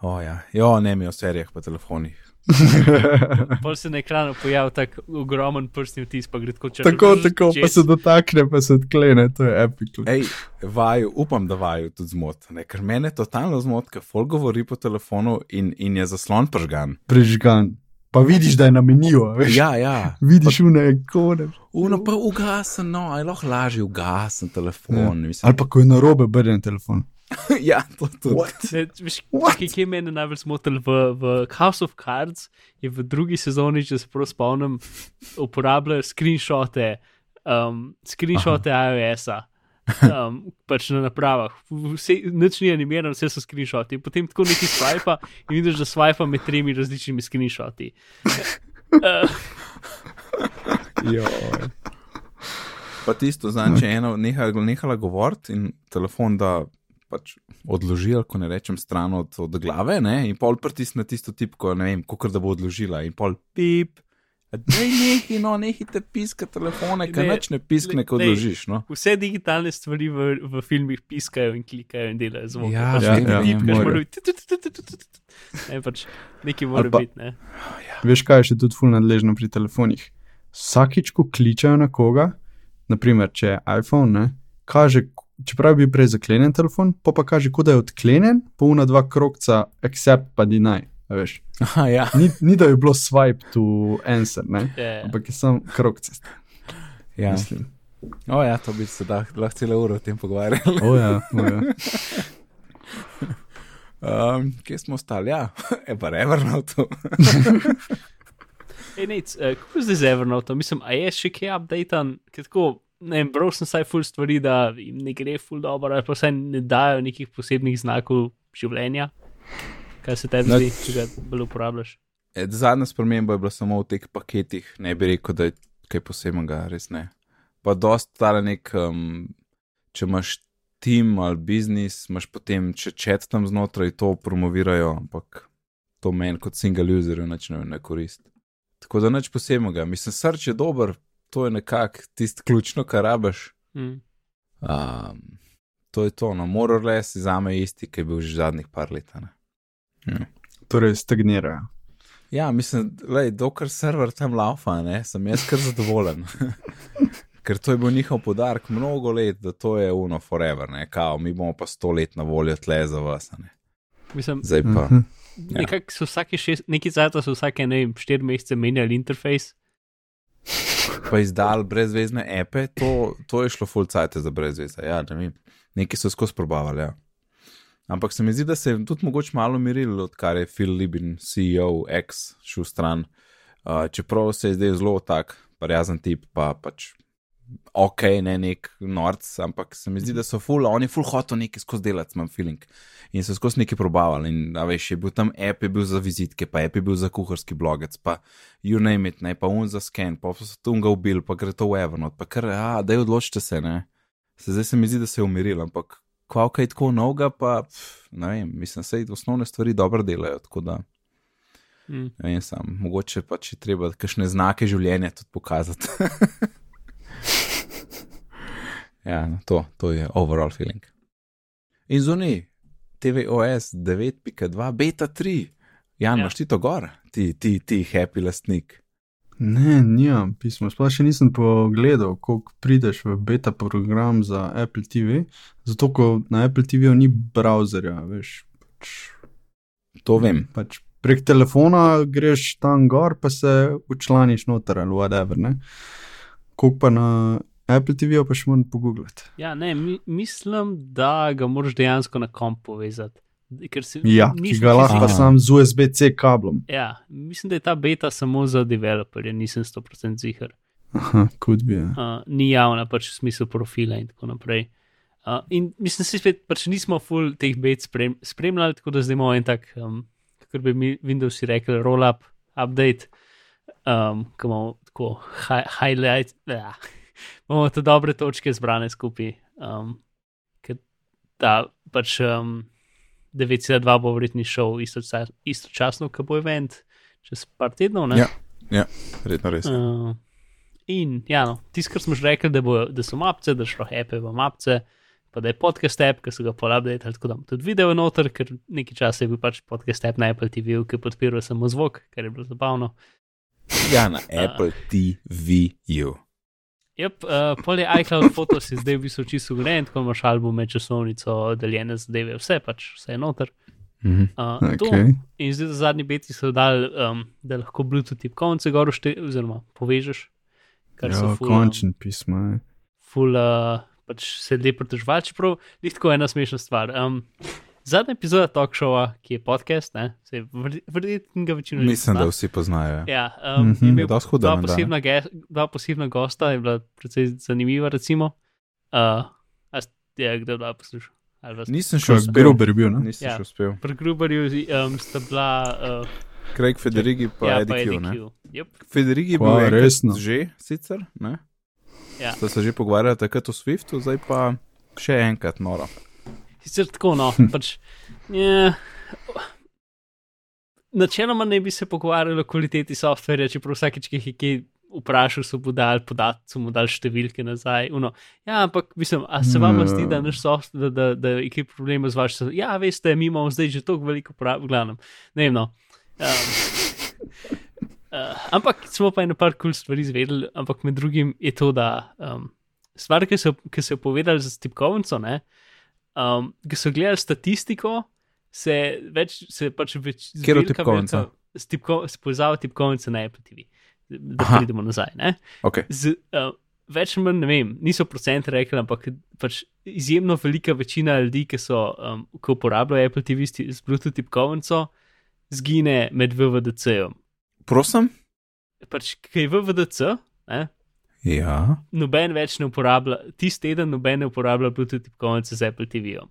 O ja, jo, ne mi o serijah pa telefonih. [LAUGHS] Pol se na ekranu pojavi tako ogromen prstni vtis, pa gre tako črno. tako, tako, pa se dotakne, pa se odklene, to je epic. Ej, vaju, upam, da vaju tudi zmot, ne? ker mene totalno zmot, ker folk govori po telefonu in, in je zaslon pržgan. Prežgan. Pa vidiš, da je na meniju, a veš. Ja, ja. Vidiš une ikone. Uno pa ugasen, no, aj lahko lažje ugasen telefon. Ja. Ja. Ali pa ko je na robe brnen telefon. [LAUGHS] ja, to tudi. Ne, veš, What? Kaj je meni najbolj smotilo v, v House of Cards, je v drugi sezoni, če se prav spomnim, uporabljajo screenshote, um, screenshote iOS-a. Um, pač na napravah, vse, nič ni animiran, vse so screenshoti. In potem tako neki swipe in vidiš, da swipe med tremi različnimi screenshoti. Uh, [LAUGHS] Pa tisto, znači, eno nehala, nehala govoriti in telefon da pač odloži, ko ne rečem, stran od, od glave, ne? in pol pritisne tisto tipko, ne vem, kako da bo odložila, in pol pip. Dej nehi, no, nehite piskati telefone, ker Ne, nič ne piskne, ko odložiš. No. vse digitalne stvari v, v filmih piskajo in klikajo in delajo zvok. Ja, pač ja, ja, tipkaš, morajo. mora biti. Ne, pač nekaj mora pa- biti. Ne. Veš, kaj je še tudi fulno nadležno pri telefonih? Vsakič, ko kličejo na koga, naprimer, če je iPhone, ne, kaže, čeprav bil prej zaklenjen telefon, pa pa kaže, kot da je odklenjen, pa una dva krokca, accept pa deny. a Veš. Aha, ja. Ni, ni da je bilo swipe to answer, ne? Ja, ampak je samo krokce. ja. Mislim. O, ja, to bi se da, lahko celo uro o tem pogovarjali. O, ja, o, ja. [LAUGHS] Um, kje smo ostali? Ja, [LAUGHS] je pa Evernote. [LAUGHS] Ej, nec, uh, kako je zdaj z Evernote? Mislim, a je še kaj updatan, ker tako, ne vem, bral sem saj full stvari, da jim ne gre full dobro, ali pa saj ne dajo nekih posebnih znakov življenja. Kaj se tebi No, zdi, če ga bolj uporabljaš? E, Zadnja sprememba je bila samo v teh paketih, ne bi rekel, da je kaj posebnega, res ne. Pa dost stara nek, um, če imaš tim ali biznis, imaš potem če čet tam znotraj to promovirajo, ampak to meni kot single user nič ne, ne korist. Tako da nič posebnega, mislim, srč je dober, to je nekako tisto ključno, kar rabiš. Mm. Um, To je to, no, moral res za me isti, ki je bil že zadnjih par let. a ne. Ja. Torej, stagnirajo. Ja, mislim, da dokler server tam laufa, ne, sem jaz kar zadovoljen. [LAUGHS] Ker to je bil njihov podarek mnogo let, da to je uno forever, ne, kao, mi bomo pa sto let na voljo tle za vas. a Ne. Mislim, Zdaj pa. Mhm. Ja. nekako so vsake šest, neki cajt so vsake, ne vem, štiri mesece menjali interfejs. Pa izdal brezvezne epe, to, to je šlo full cajt za brezvezne. Ja, ne vem. Neki so skozi probavali. Ja. Ampak se mi zdi, da se je tudi mogoče malo umiril, odkar je Phil Libin, CEO, ex, šel stran. Uh, čeprav se je zdaj zelo tak, prijazen tip, pa pač ok, ne nek norc, ampak se mi zdi, da so full, oni full hoto nekaj skozi delati, imam feeling. In so skozi nekaj probavali. In a veš, je bil tam app, je bil za vizitke, pa app je bil za kuharski blogec, pa you name it, ne, pa un za scan, pa so tu ga ubil, pa gre to v Evernote, pa kar, a, da je odločite se, ne. Se zdaj se mi zdi, da se je umiril, ampak kva kaj tako novega, pa pf, ne vem, mislim, se osnovne stvari dobro delajo, tako da Mm. ne vem sam, mogoče pa če treba kakšne znake življenja tudi pokazati. [LAUGHS] ja, no, to, to je overall feeling. In zunaj, TVOS 9.2, beta 3. Jan, Ja. imaš ti to gor, ti, ti, ti happy lastnik. Ne, nimam pisma. Sploh še nisem pogledal, koliko prideš v beta program za Apple TV. Zato, ko na Apple TV-ju ni browserja, veš. Pač, To vem. pač prek telefona greš tam gor, pa se učlaniš noter ali whatever. Ne? Koliko pa na Apple TV-ju pa še moram pogooglati. Ja, ne, mi, mislim, da ga moraš dejansko na komp povezati. Si, Ja, ki nisem ga lahko Aha. sam z USB-C kablom. Ja, mislim, da je ta beta samo za developerje, nisem 100% zihar. Aha, kot bi. Ja. Uh, ni javna, pač v smislu profila in tako naprej. Uh, in mislim, da spet pač nismo full teh bet sprem, spremljali, tako da zdaj imamo en tak, um, kako bi mi Windowsi rekli, roll-up, update, um, ki imamo tako hi highlight, ja, imamo te dobre točke zbrane skupaj. Um, ker ta pač um, 9.2 bo verjetno šel istoča- istočasno, ko bo event, čez par tednov. Ne? Ja. Verjetno res. Uh, in ja, no, tisto, kar smo že rekli, da, bo, da so mapce, da šlo hepe v mapce, pa da je podcast app, ki so ga porabljali, tako da imam tudi video noter, ker nekaj časa je bil pač podcast app na Apple TV, ki podpira samo zvok, kar je bilo zabavno. Ja, na Apple TV-ju. Yep, uh, pol je iCloud Photos je zdaj v bistvu čisto urejen, tako imaš albume, časovnico, deljene zadeve, vse pač, vse je noter. Uh, to, Okay. in zdaj za zadnji beti so dali, um, da lahko Bluetooth tipkovnice gor šte, oziroma povežeš. Kar so Ja, ful, um, končen pisma. je. ful, uh, pač se ljudje pritožvali, čeprav je tako ena smešna stvar. Um, zadnja epizoda talk showa, ki je podcast, ne, se verjetno ga večina ljudi Mislim, pozna. da vsi poznajo. Ja. Ja, um, je Je imel huda dva posebna, ge, dva posebna gosta, je bila precej zanimiva. Recimo. Uh, a ste kdo dva poslušal? Ali vas- Nisem še uspel. Gruber je bil, ne? Nisem Ja. še uspel. Pri Gruberju um, sta bila uh, Craig Federigi pa ja, Eddie Q. Eddie ne? Q. Yep. Federigi je bil resno? že sicer, ne? Ja. Sta se že pogovarjala takrat o Swiftu, zdaj pa še enkrat noro. Sicer tako, no, pač. Je, načeloma ne bi se pogovarjali o kvaliteti softverja, čeprav vsakeč, ki jih je kaj vprašal, so mu dali podatke, so mu dali številke nazaj. Uno. Ja, ampak mislim, a se vam zdi, da, naš softver, da, da, da je kaj problema z vašim? Ja, veste, mi imamo zdaj že toliko veliko prav, glavnem. Ne vem, no. Um, Uh, ampak smo pa eno par kul cool stvari izvedeli, ampak med drugim je to, da um, stvar, ki so, ki so jo povedali za tipkovnico, ne, um, ki so gledali statistiko, se več, se pač več. Tipkovnico? velika- S, tipko, s povezavo tipkovnice na Apple TV, da Aha. pridemo nazaj. Ne. Okay. Z, uh, več ali manj, ne vem, niso procente rekli, ampak pač izjemno velika večina ljudi, ki so, um, ki uporabljajo Apple TV s Bluetooth tipkovnico, zgine med VVDC-jem. Prosim? Pač, ki je VVDC, ne, Ja. noben več ne uporablja, tisti teden noben ne uporablja Bluetooth tipkovnice z Apple TV-jem.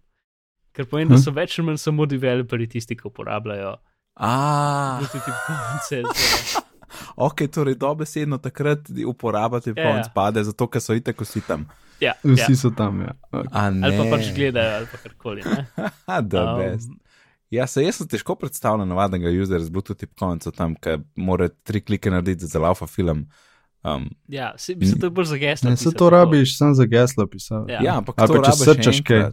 Ker pomeni, da Hm. so več ali manj samo developerji tisti, ki uporabljajo A, Bluetooth tipkovnice. Z, [LAUGHS] ok, torej dobesedno takrat uporaba te Ja, ja. pade, zato ker so itek vsi tam. ja, Vsi ja. so tam, ja. Okay. Ali pa pač gledajo, ali pa karkoli. da, [LAUGHS] um, best. Ja, se jaz sem težko predstavljal navadnega userja z Bluetooth tipkovnico tam, ki mora tri klike narediti za laufa film. Um, Ja, se, bi se to bolj zageslo. Ne, se to rabiš, sam za geslo pisati. Ja. ja, ampak Ali to pa če srčaš kaj.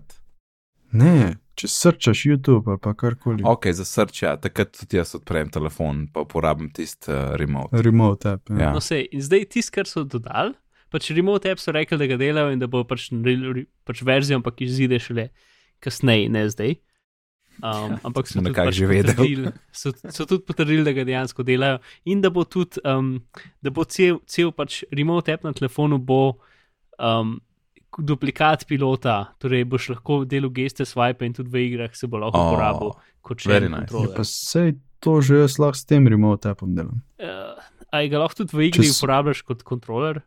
Ne, če srčaš YouTube ali pa karkoli. Ok, za srč, ja, takrat tudi jaz odprem telefon, pa uporabim tisti uh, remote. Remote app. Ja. Ja. No, sej, in zdaj tisto, kar so dodali, pač remote app so rekli, da ga delajo in da bo pač, pač verzijo, ampak izide šele kasneje, ne zdaj. Um, ampak so tudi, pač že vedeli. potrdili, so, so tudi potrdili, da ga dejansko delajo in da bo tudi, um, da bo cel, cel pač remote app na telefonu bo um, duplikat pilota, torej boš lahko delal geste swipe in tudi v igrah se bo lahko Oh, uporabil kot še en nice. Ja, pa sej to že jaz lahko s tem remote appom delam. Uh, a ga lahko tudi v igri Če s- uporabljaš kot kontroler?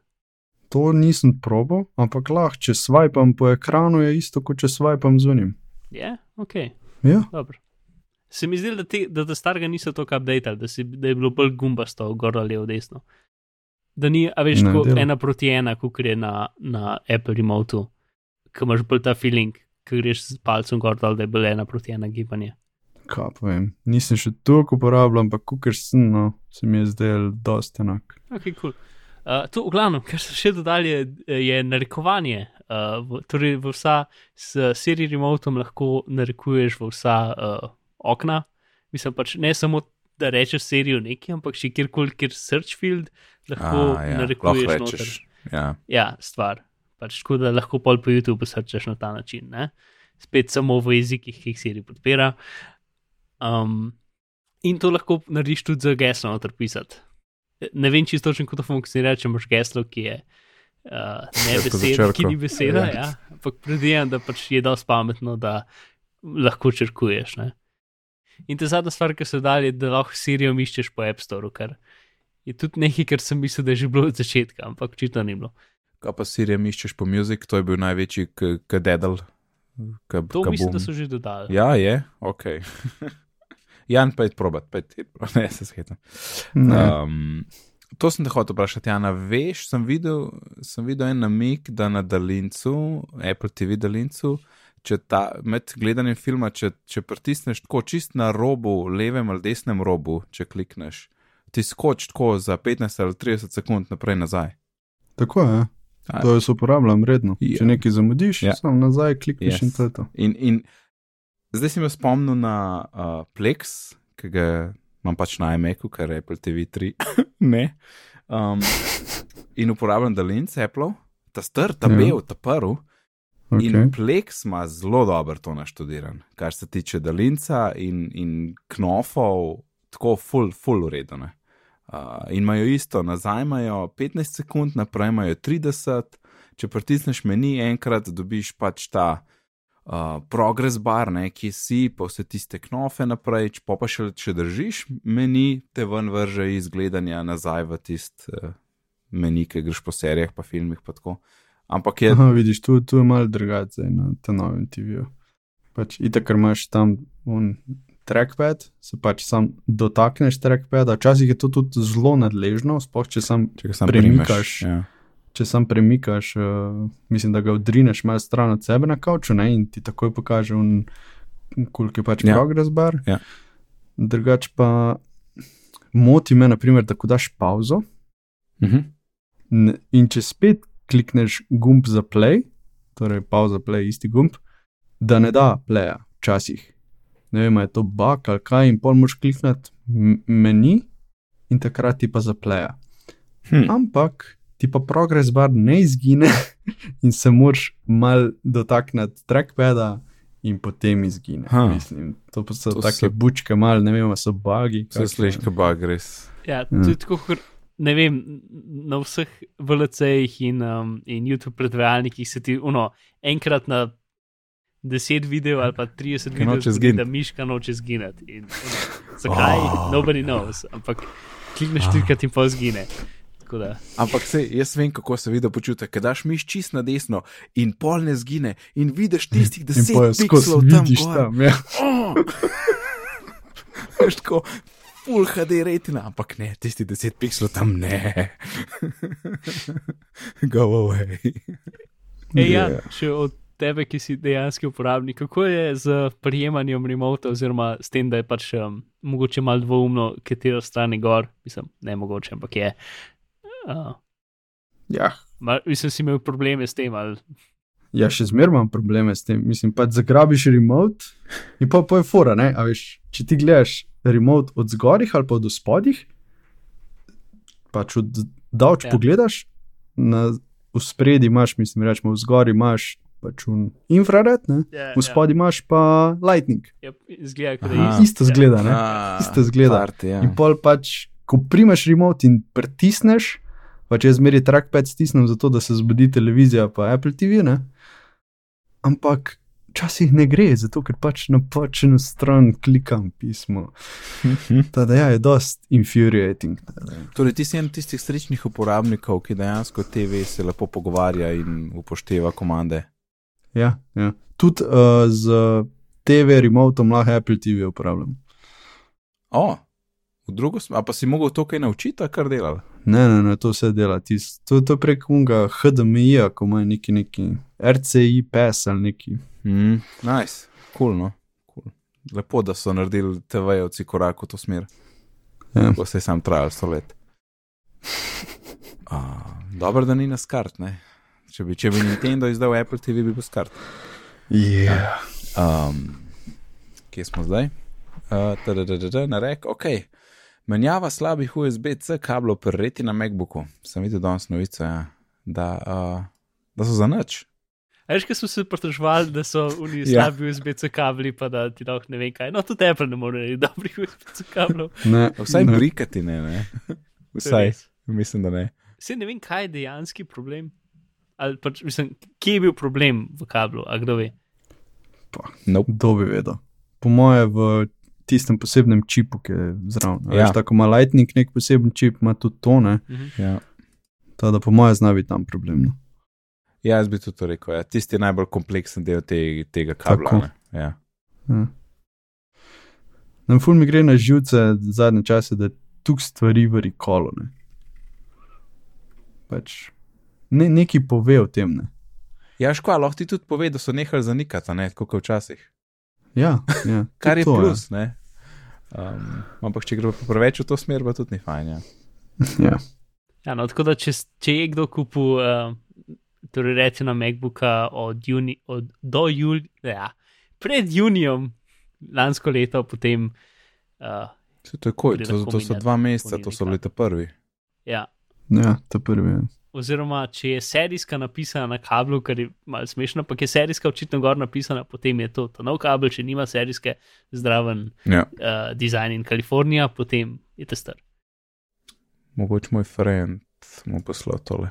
To nisem probal, ampak lahko, če swipam po ekranu, je isto kot če swipam z unim. Je, ok. Ja, Dobro. Se mi zdi, da, te, da, da starega niso tako updated, da, si, da je bilo bolj gumbasto, gor ali levo, desno. Da ni, a veš, tako ena proti ena, kot je na, na Apple remotu, ki imaš bolj ta feeling, ki greš z palcem gor dol, da je bilo ena proti ena gibanje. kaj povem. Nisem še toliko uporabljal, ampak kukar sem, no, se mi je zdel dosti enak. Ok, cool. Uh, to, v glavnem, kar so še dodali, je, je narekovanje. Uh, v, torej, v vsa s Siri remotom lahko narekuješ v vsa uh, okna. Mislim pač ne samo, da rečeš serijo nekaj, ampak še kjerkoli, kjer search field lahko A, ja, narekuješ. lahko rečeš. Ja. Ja, stvar. Pač tako da lahko pol po YouTubu srčeš na ta način. Ne? Spet samo v jezikih, ki jih Siri podpira. Um, in to lahko narediš tudi za geslo noter pisati. Ne vem čisto točno, kako to funkcionira, če imaš geslo, ki je uh, ne beseda, ki ni beseda. Ja. Ja. Ampak predvidevam, da pač je dosti pametno, da lahko črkuješ. Ne? In ta zadnja stvar, ki so dali, je, da lahko Sirijo iščeš po App Store, kar je tudi nekaj, kar sem mislil, da je že bilo od začetka, ampak očitno ni bilo. Kaj pa Sirijem iščeš po muzik, to je bil največji kadedel. To mislim, da so že dodali. Ja, je, ok. [LAUGHS] Jan, pojdi probat, pojdi, [LAUGHS] ne se svetam. Ne, Um, to sem te hotel vprašati, Jana, veš, sem videl, sem videl en namik, da na daljincu, Apple TV daljincu, če ta, med gledanjem filma, če, če pritisneš tako čist na robu, levem ali desnem robu, če klikneš, ti skoč tako za 15 ali 30 sekund naprej nazaj. tako je. A- To jaz uporabljam redno. Ja. Če nekaj zamudiš, Ja. samo nazaj klikneš Yes. in to je to. In, in zdaj si me spomnil na uh, Plex, ki ga imam pač na iMacu, ker je Apple TV 3. [LAUGHS] ne. Um, in uporabljam daljince Apple, ta str, ta Ja. bel, ta prvi. Okay. In. Plex ima zelo dobro to naštudiran, kar se tiče daljinca in, in knofov, tako full, full uredene. Uh, in imajo isto, nazaj imajo 15 sekund, naprej imajo 30, če pritisneš meni enkrat, dobiš pač ta uh, progress bar, ne, ki si, pa vse tiste knofe naprej, pa, pa še če držiš meni, te ven vrže iz gledanja nazaj v tist uh, meni, ki greš po serijah, pa filmih, pa tako. Ampak je, Aha, vidiš, tu, tu je malo drugače na tem novem TV-ju. Pač itak, ker imaš tam un trackpad, se pač sam dotakneš trackpada, včasih je to tudi zelo nadležno, sploh če sam, če sam premikaš, premikaš. Ja. Če sam premikaš, uh, mislim, da ga odrineš malo stran od sebe na kavču ne, in ti takoj pokaže koliko je pač Ja. progress bar. Ja. Drugač pa moti me, naprimer, da ko daš pauzo, Mhm. Ne- In če spet klikneš gumb za play, torej pauza play, isti gumb, da ne da playa, včasih. Ne vem, je to bug ali kaj, in pol moš klikniti meni in takrat ti pa zaplaya. Hm. Ampak ti pa progress bar ne izgine [LAUGHS] in se moraš mal dotakniti trackpada. In potem izgine. Ha. Mislim, to pa so To take se- bučke, malo ne vem, so bugi. Se sliši, kot bug res. Ja, Ja. tudi tako, kot ne vem, na vseh VLC-jih in, um, in YouTube predvajalnikih se ti uno, enkrat na 10 videov ali pa 30 Ki videov, noče zgodi, zginiti. da miška noče zginiti. In, zakaj? Oh. Oh. Nobody knows, ampak klikneš trikrat in pa zgine. Ampak se, jaz vem, kako se video počuti, ker daš miš čist na desno in pol ne zgine in vidiš tistih deset pikslov tam gor. tam. Ja. Oh! [LAUGHS] Veš tako, full HD retina, ampak ne, tisti 10 pikslov tam ne. [LAUGHS] Go away. Ej, ja, Ja. še od tebe, ki si dejanski uporabnik, kako je z prijemanjem remota, oziroma s tem, da je pač um, mogoče malo dvoumno, katero stran je gor, mislim, ne mogoče, ampak je. Uh, Ja, Ma, mislim, si imel probleme s tem. Ali... ja še zmeraj imam probleme s tem. Mislim, pa zagrabiš remote in pa, pa je fora, ne? A veš, če ti gledaš remote od zgorih ali pa od spodih, pač od davč Ja. ja. pogledaš, na v spredi imaš, mislim, rečemo, v zgori imaš pač un infrared, ne? Ja, v spodaj imaš pa lightning. Ja, izgleda, kot da je isto. Isto zgleda, ne? Ah, Isto zgleda. Party, ja. In pol pač, ko primaš remote in pritisneš, pač jaz zmeri trackpad stisnem zato, da se zbudi televizija pa Apple TV, ne? Ampak včasih ne gre, zato ker pač na počeno stran klikam pismo. [LAUGHS] Tada ja, je dost infuriating. tada. Torej, ti si en tistih srečnih uporabnikov, ki dejansko TV se lepo pogovarja in upošteva komande. Ja, ja. Tudi uh, z TV remotom lahko Apple TV uporabljam. O, v drugo smer, pa si mogel to kaj naučiti, kar delal. Ne, ne, ne, to vse dela. Tis, to, to prek unga HDMI, ko ima neki, neki RCI PES ali neki. Mm, nice, cool, no. Cool. Lepo, da so naredili TV-jevci korak v to smer. Ja. Ko se je sam trajal sto let. Uh, dobro, da ni na skart, ne. Če bi, če bi Nintendo izdal Apple TV, bi bil skart. Yeah. Um, kje smo zdaj? Uh, tadadadada, na rek, ok. Menjava slabih USB-C kablov pri reti na MacBooku. Sem videl danes novico, ja, da, uh, da so za nič. Veš, kaj smo se pritoževali, da so oni [LAUGHS] Ja. slabi USB-C kabli, pa da ti lahko ne vem kaj. No, tudi Apple ne more narediti dobrih USB-C kablov. [LAUGHS] Ne, Vsaj ne. brikati ne, ne. [LAUGHS] Vsaj, mislim, da ne. Saj ne vem, kaj je dejanski problem. Ali pač, mislim, kje je bil problem v kablu, a kdo ve? Nope. Kdo bi vedel? Po moje v tistem posebnem čipu, ki je zraven. Ja. Veš, tako ima Lightning nek poseben čip, ima tudi tone, Mhm. Ja. tako da po moje zna biti tam problem. No. ja, jaz bi tudi to rekel. Ja. Tisti je najbolj kompleksen del te, tega kabla. Ja. Ja. Na ful mi gre na živce zadnje čase, da tu stvari v rekolu. Ne. Pač ne, neki pove o tem. Ne. Ja, škoda, lahko ti tudi pove, da so nehali zanikati, ne kot včasih. Ja, ja, [LAUGHS] Kar je to, plus, ne. Um, ampak če gre pa preveč v to smer, pa tudi ni fajn. Ja. Ja. [LAUGHS] Ja. Ja, no, tako da, če, če je kdo kupil, uh, torej rečeno MacBooka od juni, od, do julija, ja, pred junijem lansko leto, potem, uh, Se to je koj, Gre to, to so dva meseca, to so leta prvi. ja. ja, to prvi. Oziroma, če je serijska napisana na kablu, kar je malo smešno, ampak je serijska očitno gor napisana, potem je to, to nov kabel, če nima serijske zdraven Ja. uh, dizajn in Kalifornija, potem je to star. Mogoče moj friend mu poslal tole.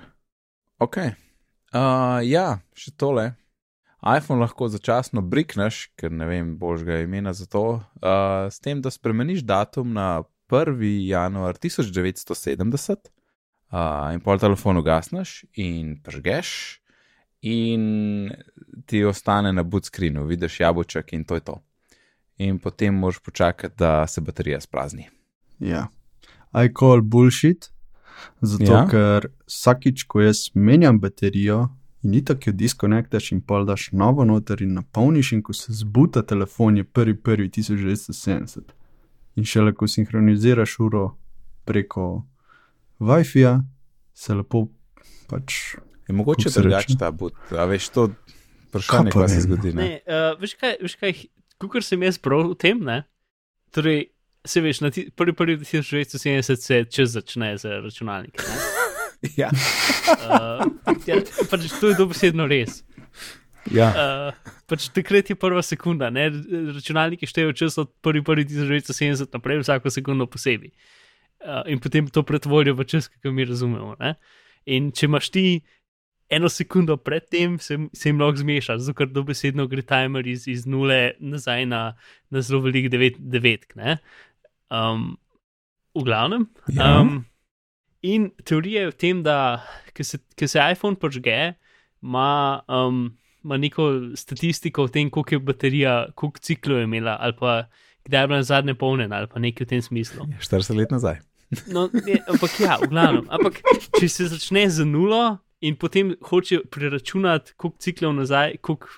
Ok. Uh, ja, še tole. iPhone lahko začasno brikneš, ker ne vem božjega imena za to, uh, s tem, da spremeniš datum na 1. januar 1970 uh, in pol telefon ugasneš in pržgeš, in ti ostane na boot screenu, vidiš jabolček in to je to. In potem moraš počakati, da se baterija sprazni. Ja. I call bullshit, zato Ja. ja. ker vsakič, ko jaz menjam baterijo in ni tako jo diskonektaš in pol daš novo noter in napolniš, in ko se zbuta telefon, je 1.1.1970. In šele ko sinhroniziraš uro preko WiFi-ja, se lepo pač. Je mogoče drugače ta but, a veš to vprašanje, Kaj se zgodi. Ne? Ne, uh, veš kaj, veš kaj, kukor sem jaz prav v tem, ne? Torej, se veš, na ti- prvi prvi 1970 se čez začne z računalniki. ne. [LAUGHS] Ja. Uh, ja, pač to je dobesedno res. Ja. Uh, pač takrat je prva sekunda, ne? računalniki štejejo čas od 1.1.1970 naprej, vsako sekundo posebej. Uh, in potem to pretvorijo v čas, ki ga mi razumemo. Ne? In če imaš ti eno sekundo predtem, se, se jim lahko zmeša, zato ker dobesedno gre timer iz, iz nule nazaj na, na zelo velik devet, devetk. ne. Um, v glavnem. Ja. Um, in teorija je v tem, da ko se, ko se iPhone počge, ima um, ima neko statistiko o tem, koliko je baterija, koliko ciklov je imela, ali pa kdaj je bila zadnje polnjena, ali pa nekaj v tem smislu. 40 let nazaj. No, ne, ampak ja, v glavnem. Ampak če se začne z nulo in potem hoče preračunati, koliko ciklov nazaj, koliko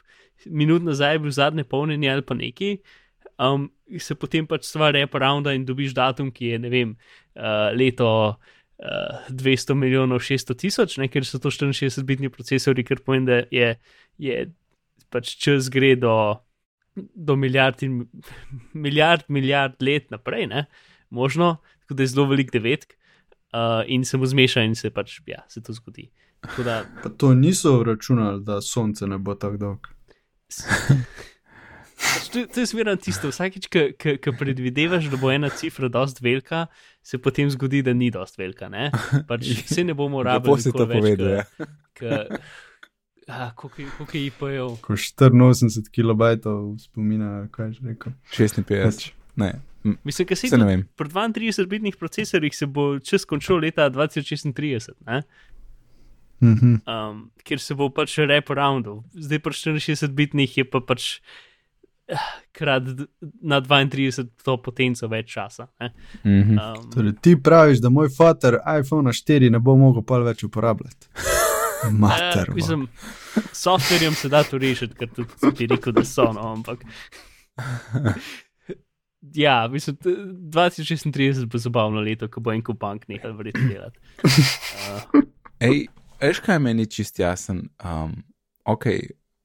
minut nazaj je bil zadnje polnjenje ali pa neki. Um, se potem pač stvar repa ravna in dobiš datum, ki je ne vem, uh, leto uh, 200 milijonov 600 tisoč, ker so to 64-bitni procesori, kar pomeni, da je, je pač čas gre do, do milijard, in, milijard, milijard let naprej, ne, možno, tako da je zelo velik devetk uh, in se mu zmeša in se pač, ja, se to zgodi. Tako Da, Pa to niso računali, da sonce ne bo tako dolgo. Pač To, to je zmerno tisto, vsakeč, ki predvidevaš, da bo ena cifra dost velika, se potem zgodi, da ni dost velika. Ne? Pač [LAUGHS] vse ne bomo rabili. si to nikoli več, povedal. Ja. ke- ke- [LAUGHS] a, Koliko je- je IPO? Ko 84 kilobajtov spomina, kaj že rekel. 56. Pač, Ne, Mislim, da se ne vem. pri 32-bitnih procesorjih se bo čez končal leta 2036, ne? mhm. um, kjer se bo pač rep roundov. Zdaj pa 64-bitnih je pa pač eh, krat na 32 to potenco več časa. Ne? Mhm. Um, Torej, ti praviš, da moj fater iPhone 4 ne bo mogel pa več uporabljati. [LAUGHS] Mater. Eh, mislim, s softverjem se da to rešiti, ker tudi bi rekel, da so, no, ampak. [LAUGHS] Ja, mislim, t- 2036 bo zabavno leto, ko bo en kupank nehal verjetno delati. Uh, [LAUGHS] Ej, veš kaj meni čist jasen? Um, ok,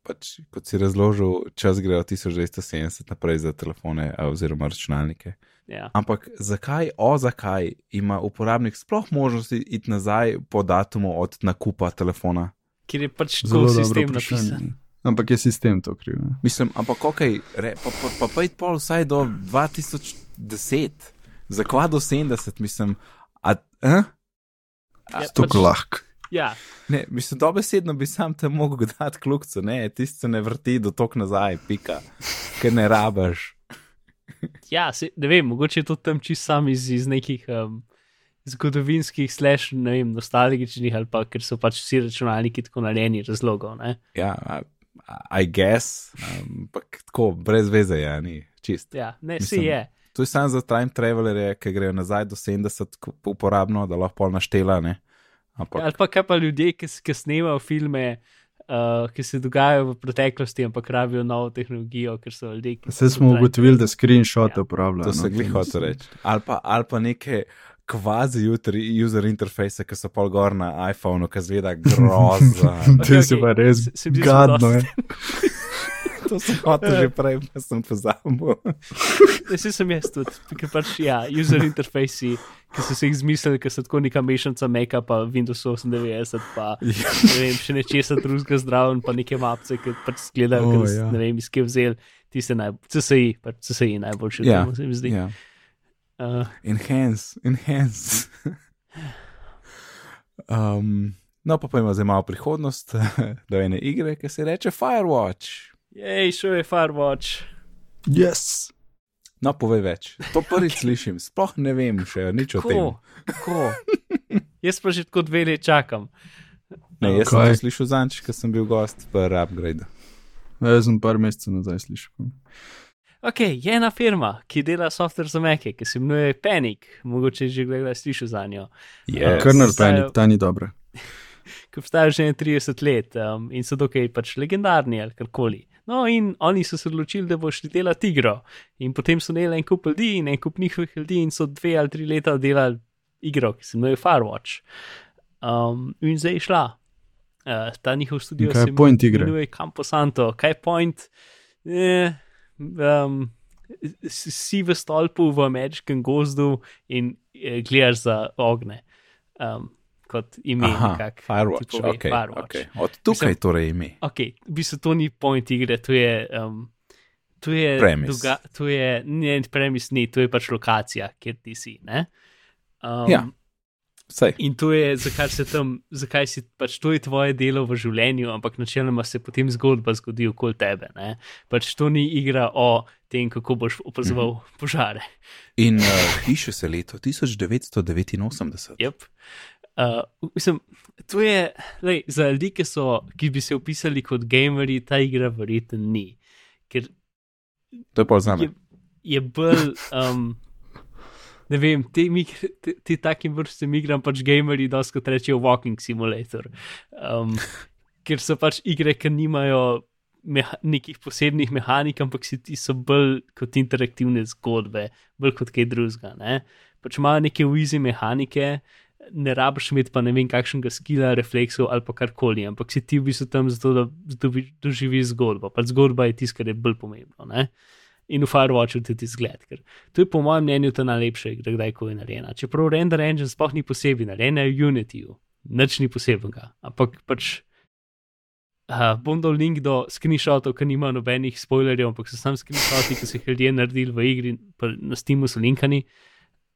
pač kot si razložil, čas gre od 1270 naprej za telefone a, oziroma računalnike. ja. Ampak zakaj, o zakaj ima uporabnik sploh možnosti iti nazaj po datumu od nakupa telefona? Ker je pač Zelo tako sistem napisan. Ampak je sistem to kriv. ne. Mislim, ampak ok, re, pa, pa, pa pojdi pol vsaj do 2010, zakaj do 70, mislim. A, eh? Ja, Tako pač- lahko. Ja, Ne, mislim, dobesedno bi sam te mogel dati kljukcu, ne, tisti se ne vrti do tok nazaj, pika, ker ne rabaš. ja se, ne vem, mogoče je to tam čist sam iz, iz nekih um, zgodovinskih, slash, ne vem, nostalgičnih ali pa ker so pač vsi računalniki tako narejeni razlogov. Ne? Ja, I, guess, ampak tako, brez veze, ja, ni čist. Ja, ne, Mislim, se je. To je samo za time travelerje, ki grejo nazaj do 70 ko- uporabno, da lahko naštela, ne. Ampak, Ali pa kaj pa ljudje, ki, ki snemajo filme, uh, ki se dogajajo v preteklosti, ampak rabijo novo tehnologijo, ker so ljudje. Vse smo ugotovili, da screenshote Ja. uporabljajo. to se glih hoče reči. Ali pa, ali pa neke kvazi jutri user interface, ki so pol gor na iPhonu, ki zgleda grozno. Se okej, pa res gadno. je. [LAUGHS] to sem hotel že prej, pa sem pozabil. [LAUGHS] Vse sem jaz tudi, ker pač ja, user interfejsi, ki so se jih izmislili, ker so tako neka mešanica Maca, pa Windows 98, pa ne vem, še nečesa drugega zdraven, pa neke mapce, ki pač gledajo, oh, ja. ja. ne vem, iz kje vzel, ti se naj, CSI, pač CSI najboljši, Ja, yeah. se mi zdi. Ja. Uh, Enhance, enhance. um, no, pa pojmo zdaj malo prihodnost [LAUGHS] do ene igre, ki se reče Firewatch. jej, šel je Firewatch. Yes. No, povej več. To prvič [LAUGHS] slišim, sploh ne vem še nič o tem. Kako? Kako? Jaz pa že tako dve leti čakam. Ne, jaz sem Kaj? to slišal zanč, ker sem bil gost pri upgrade. Jaz sem par mesecev nazaj slišal. Ok, je ena firma, ki dela software za Mac, ki se imenuje Panic, mogoče že kdaj slišal za njo. Yes. Kernel Obstajajo- Panic, ta ni dobra. [LAUGHS] ki obstajajo že 30 let um, in so dokaj pač legendarni ali karkoli. No, in oni so se odločili, da bo šli delati igro. In potem so imeli en kup ljudi in en kup njihovih ljudi in so dve ali tri leta delali igro, ki se imenuje Firewatch. Um, in zdaj je šla. Uh, ta njihov studio In kaj je se point igre? imenuje. Kaj je point? Eh, um, si v stolpu v ameriškem gozdu in eh, gledaš za ogne. Um, kot ime. Aha, nekako ti Firewatch, pove okay, Firewatch. okay. Od tukaj Mislim- torej ime. Ok, v bistvu to ni point igre, to je. Um, to je, Premise. Doga, to je ne premis, ni, to je pač lokacija, kjer ti si. ne. Um, Ja. Sej. In to je, zakaj se tam, zakaj si pač to je tvoje delo v življenju, ampak načeloma se potem zgodba zgodi okoli tebe. Ne? Pač to ni igra o tem, kako boš opazoval mm -hmm. požare. In uh, piše se leto 1989. Yep. Uh, mislim, to je, lej, za ljudi, ki, so, ki bi se opisali kot gameri, ta igra verjetno ni. Ker To je za me. je, je bolj. Um, ne vem, te, mig- te, te takim vrstem igram pač gameri, dosti kot rečejo Walking Simulator. Um, [LAUGHS] ker so pač igre, ki nimajo meha, nekih posebnih mehanik, ampak si ti so bolj kot interaktivne zgodbe, bolj kot kaj drugega. Ne? Pač imajo neke wizi mehanike. ne rabiš imeti pa ne vem kakšnega skila, refleksov ali pa karkoli, ampak si ti v bistvu tam zato, da doživiš zgodbo. Pač zgodba je tisto, kar je bolj pomembno. Ne? In v Firewatchu tudi izgled, ker to je po mojem mnenju ta najlepša igra, kdajkoli narejena. Čeprav render engine sploh ni posebej narejen, je v Unityju, nič ni posebnega, ampak pač. Uh, bom dal link do screenshotov, ki nima nobenih spoilerjev, ampak so samo screenshoti, ki so jih ljudje naredili v igri, na Steamu so linkani.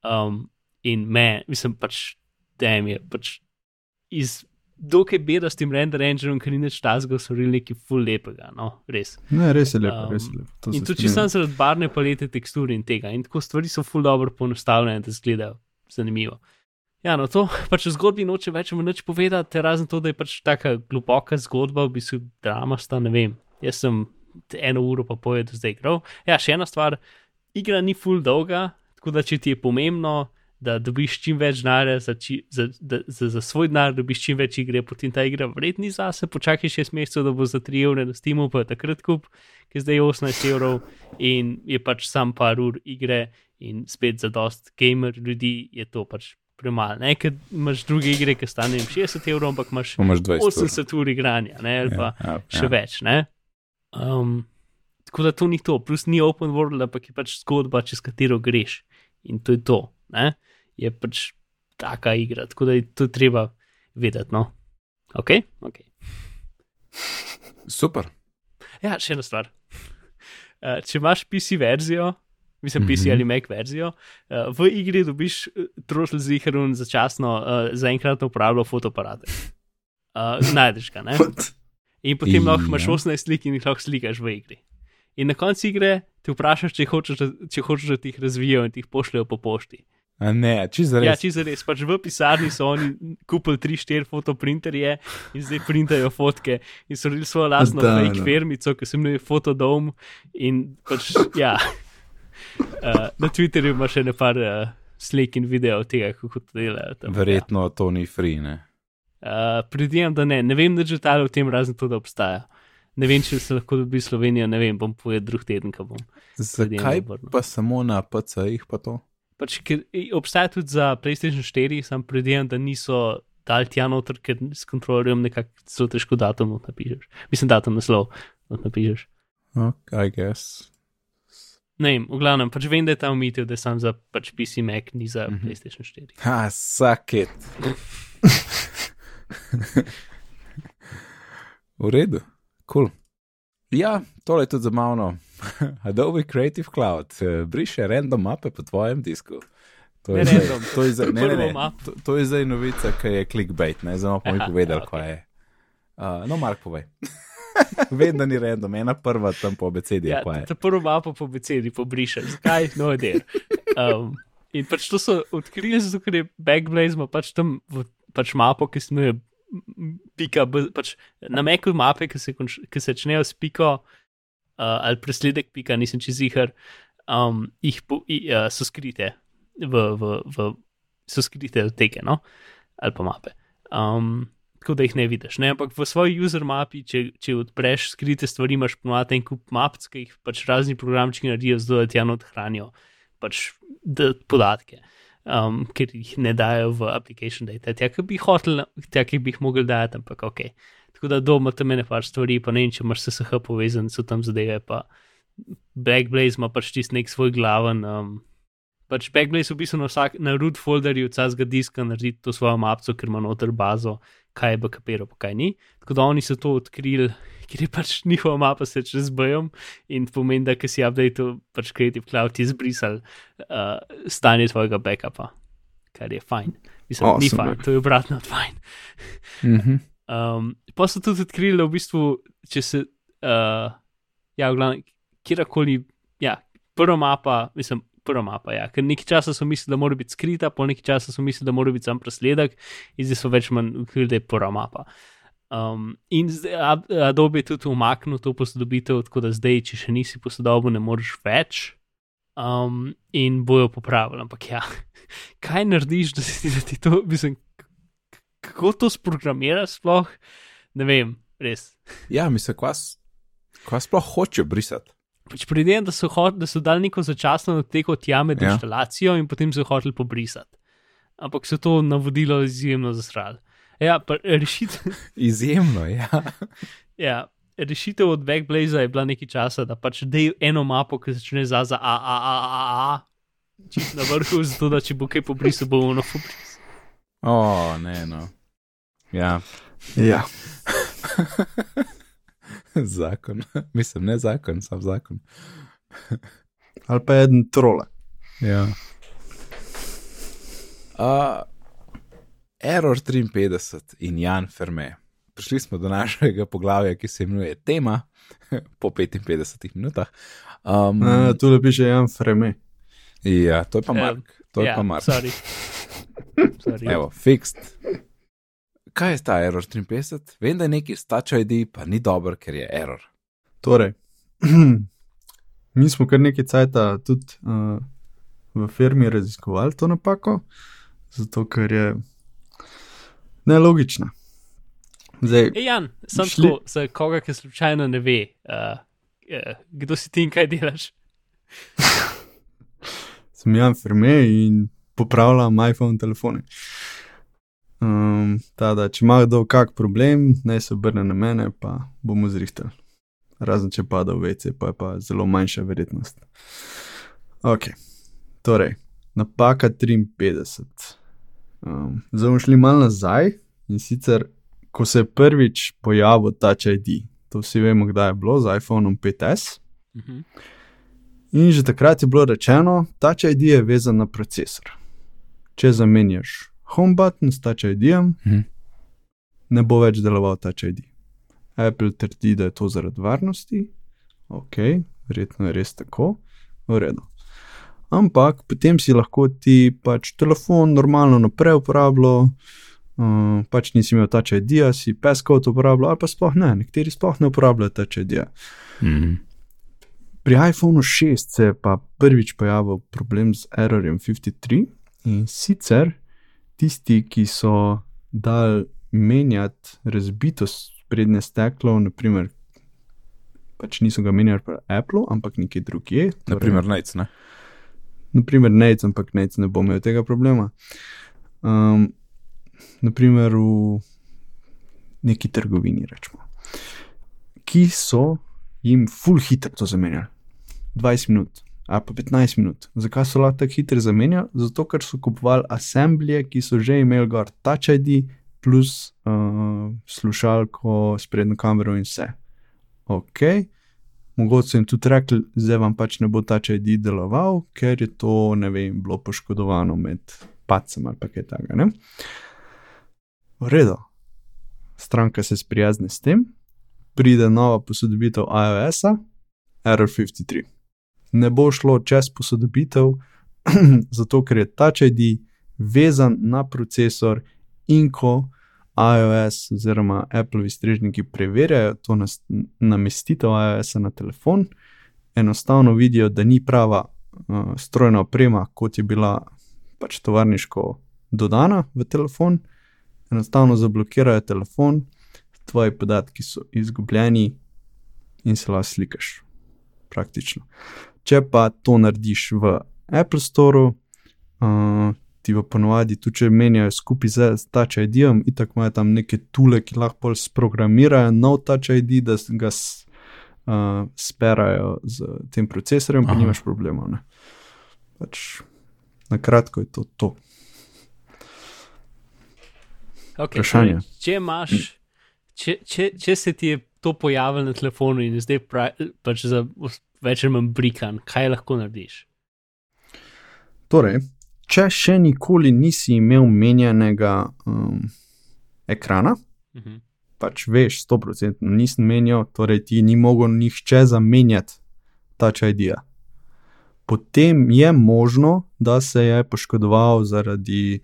Um, in me, mislim, pač, da je pač iz dokaj bedastim render engineom, ker ni nič tazga, so rekli nekaj full lepega, no, res. Ne, res je lepo, Um, res je lepo. To In tudi če sem zaradi barvne palete, teksture in tega, in tako stvari so full dobro poenostavljene, da izgledajo zanimivo. Ja, no, to [LAUGHS] pač o zgodbi noče več v nič povedati, razen to, da je pač taka globoka zgodba, v bistvu dramasta, ne vem. Jaz sem eno uro pa poje do zdaj igral. Ja, še ena stvar, igra ni full dolga, tako da če ti je pomembno, da dobiš čim več denarja za, či- za, da- za, za svoj denar, dobiš čim več igre, potem ta igra vredni zase, počakaj 6 mesecev, da bo za 3 evre na Steamu, pa je takrat kup, ki je zdaj 18 evrov in je pač sam par ur igre in spet za dost gamer ljudi je to pač premalo. Ne, ker imaš druge igre, ki stanejo 60 evrov, ampak imaš imaš 20 ur. 80 ur igranja, ne, ali pa ja, še več. Ne? Um, tako da to ni to, plus ni open world, ampak je pač zgodba, čez katero greš. In to je to. Ne? Je pač taka igra, tako da je to treba vedeti. No? Ok, ok. Super. Ja, še ena stvar. Uh, če imaš PC verzijo, mislim, PC Mhm. ali Mac verzijo, uh, v igri dobiš trošil zihrun začasno, uh, zaenkrat uporabljal fotoaparate. Uh, Znajdeš ga, ne? [LAUGHS] In potem Ja. lahko imaš 18 slik in jih lahko slikaš v igri. In na koncu igre te vprašaš, če hočeš, če hočeš, da ti jih razvijajo in ti jih pošljajo po pošti. A ne, čisto Ja, res. čisto res. Pač v pisarni so oni kupili 3-4 fotoprinterje in zdaj printajo fotke in so naredili svojo lastno Da, fake no. firmico, ki se imenuje Fotodome. In pač, ja. Uh, [LAUGHS] na Twitterju imaš še nekaj uh, slik in videov tega, kako to delajo. Tam, Verjetno to ni free, ne. Ja. Uh, Predvidevam, da ne. Ne vem, da že tale v tem razen to, da obstaja. Ne vem, če se lahko dobi Slovenijo, ne vem, bom povedal drug teden, ko bom. Zakaj pa samo na PC-jih pa to? Pač, ker obstaja tudi za PlayStation 4, sam predvidevam, da niso dal tja noter, ker s kontrolerjem nekako zelo težko datum napišeš. Mislim, datum naslov napišeš. Okay, I guess. Ne vem, v glavnem, pač vem, da je ta omitev, da je sam za pač PC Mac, ni za Mhm. PlayStation 4. Ha, suck it. [LAUGHS] v redu, kul. Cool. Ja, tole je tudi zabavno. [LAUGHS] Adobe Creative Cloud eh, briše random mape po tvojem disku. To Ne je, zdaj, random, to je, zdaj, ne, ne, ne, to, to je zdaj novica, ki je clickbait, ne znamo pa mi [LAUGHS] povedali, ja, kaj je. Uh, no, Mark, povej. [LAUGHS] Da ni random, ena prva tam po abecedi, Ja, ta prvo mapo po becedi pobrišeš. Zakaj? No, idea. Um, in pač to so odkrili, zato ker je Backblaze ima pač tam v, pač mapo, ki se imenuje pika, pač na meku mape, ki se, konč, ki se začnejo s piko ali presledek pika, nisem čez jihar, um, jih po, i, uh, so skrite v, v, v so skrite teke, no, ali pa mape. Um, tako da jih ne vidiš. Ne? Ampak v svoji user mapi, če, če odpreš skrite stvari, imaš ponovadi en kup map, ki jih pač razni programčki naredijo, zato da ti eno odhranijo pač podatke. Um, ker jih ne dajo v application data, tja, ki bi jih hotel, tja, ki bi jih mogli dati, ampak ok. Tako da doma tam je nekaj stvari, pa ne vem, če imaš SSH povezan, so tam zadeve, pa Backblaze ima pač čist nek svoj glaven. Um, pač Backblaze v bistvu na, vsak, na root folderju vsakega diska naredi to svojo mapco, ker ima noter bazo, kaj je backupiral, pa kaj ni. Tako da oni so to odkrili, ker je pač njihova mapa se čez bojom in pomeni, da si update pač Creative Cloud izbrisal uh, stanje tvojega backupa, kar je fajn. Mislim, awesome. ni fajn, to je obratno od fajn. Mhm. Um, pa so tudi odkrili, da v bistvu, če se, uh, ja, v glavnem, kjerkoli, ja, prva mapa, mislim, prva mapa, ja, ker nekaj časa so mislili, da mora biti skrita, po nekaj časa so mislili, da mora biti sam presledek, in zdaj so več manj odkrili, da je prva mapa. Um, in zdaj Ad- Adobe je tudi umaknil to posodobitev, tako da zdaj, če še nisi posodobil, ne moreš več. Um, in bojo popravili, ampak ja, [LAUGHS] kaj narediš, da, si, da ti to, mislim, kako to sprogramiraš sploh, ne vem, res. Ja, mislim, kva, kva sploh hoče brisati. Pač Predvidevam, da so, hot, da so dali neko začasno teko tja med Ja. ja. inštalacijo in potem so jo hoteli pobrisati. ampak so to navodilo izjemno zasrali. Ja, rešitev, [LAUGHS] Izjemno, ja. [LAUGHS] ja, rešitev od Backblaze je bila nekaj časa, da pač dej eno mapo, ki začne za za a, a, a, a, a, čist na vrhu, zato da če bo kaj pobrisal, bo ono pobrisal. O, ne, no. Ja, Ja. [LAUGHS] zakon. Mislim, ne zakon, sam zakon. [LAUGHS] Ali pa eden trole. Ja. Uh, Error 53 in Jan Ferme. Prišli smo do našega poglavja, ki se imenuje Tema, [LAUGHS] po 55 minutah. Um, Uh, tu le piše Jan Freme. ja, to je pa Ja, Mark. To je ja, pa Mark. Sorry. sorry. Evo, fixed. Kaj je ta Error 53? Vem, da je neki stač ID, pa ni dober, ker je error. Torej, [CLEARS THROAT] mi smo kar nekaj cajta tudi uh, v firmi raziskovali to napako, zato ker je nelogična. Zdaj, Ej, Jan, sem Šli- tako, za koga, ki slučajno ne ve, uh, uh, kdo si ti in kaj delaš. [LAUGHS] sem Jan Ferme in popravljam iPhone telefone. Um, tada, če ima kdo kak problem, naj se obrne na mene, pa bomo zrihtali. Razen če pada v WC, pa je pa zelo manjša verjetnost. Ok, torej, napaka 53. Um, zdaj bomo šli malo nazaj in sicer, ko se je prvič pojavil Touch ID, to vsi vemo, kdaj je bilo z iPhoneom 5S. Uh -huh. In že takrat je bilo rečeno, Touch ID je vezan na procesor. Če zamenjaš Home button s Touch ID-jem, Mhm. ne bo več deloval Touch ID. Apple trdi, da je to zaradi varnosti, ok, verjetno je res tako, v redu. Ampak potem si lahko ti pač telefon normalno naprej uporabljal, uh, pač nisi imel Touch ID-ja, si peskot uporabljal, ali pa sploh ne, nekateri sploh ne uporabljajo Touch ID-ja. Mhm. Pri iPhonu 6 se je pa prvič pojavil problem z Errorjem 53 in sicer tisti, ki so dal menjati razbitost prednje steklo, naprimer, pač niso ga menjali pri Apple, ampak nekje drugje. torej- Naprimer, najc, ne? naprimer Nec, ampak Nec ne bo imel tega problema. Um, naprimer v neki trgovini, rečemo, ki so jim full hitro to zamenjali. 20 minut ali pa 15 minut. Zakaj so lahko tako hitro zamenjali? Zato, ker so kupovali assemblije, ki so že imeli gor Touch ID plus uh, slušalko, sprednjo kamero in vse. Ok, mogoče jim tudi rekli, zdaj vam pač ne bo ta ID deloval, ker je to, ne vem, bilo poškodovano med pacem ali pa kaj takega. V redu, stranka se sprijazne s tem, pride nova posodobitev iOS-a, Error 53. Ne bo šlo čez posodobitev, [CLEARS THROAT] zato ker je Touch ID vezan na procesor in ko iOS oziroma Apple strežniki preverjajo to namestitev iOS-a na telefon, enostavno vidijo, da ni prava uh, strojna oprema, kot je bila pač tovarniško dodana v telefon, enostavno zablokirajo telefon, tvoji podatki so izgubljeni in se lahko slikaš. Praktično. Če pa to narediš v Apple Store, uh, ti pa ponovadi, tudi če menjajo skupaj z Touch ID-jem, in tako imajo tam neke tule, ki lahko sprogramirajo nov Touch ID, da ga s, uh, sperajo z tem procesorjem, pa Aha. nimaš problemov. Ne. Pač, na kratko je to. to. Okay, Vprašanje. torej, če imaš, če, če, če se ti je to pojavilo na telefonu in zdaj pra, pač za več ali manj brikan, kaj lahko narediš? Torej, če še nikoli nisi imel menjanega um, ekrana, Uh -huh. pač veš, 100% nisem menjal, torej ti ni mogel nihče zamenjati Touch ID-ja. Potem je možno, da se je poškodoval zaradi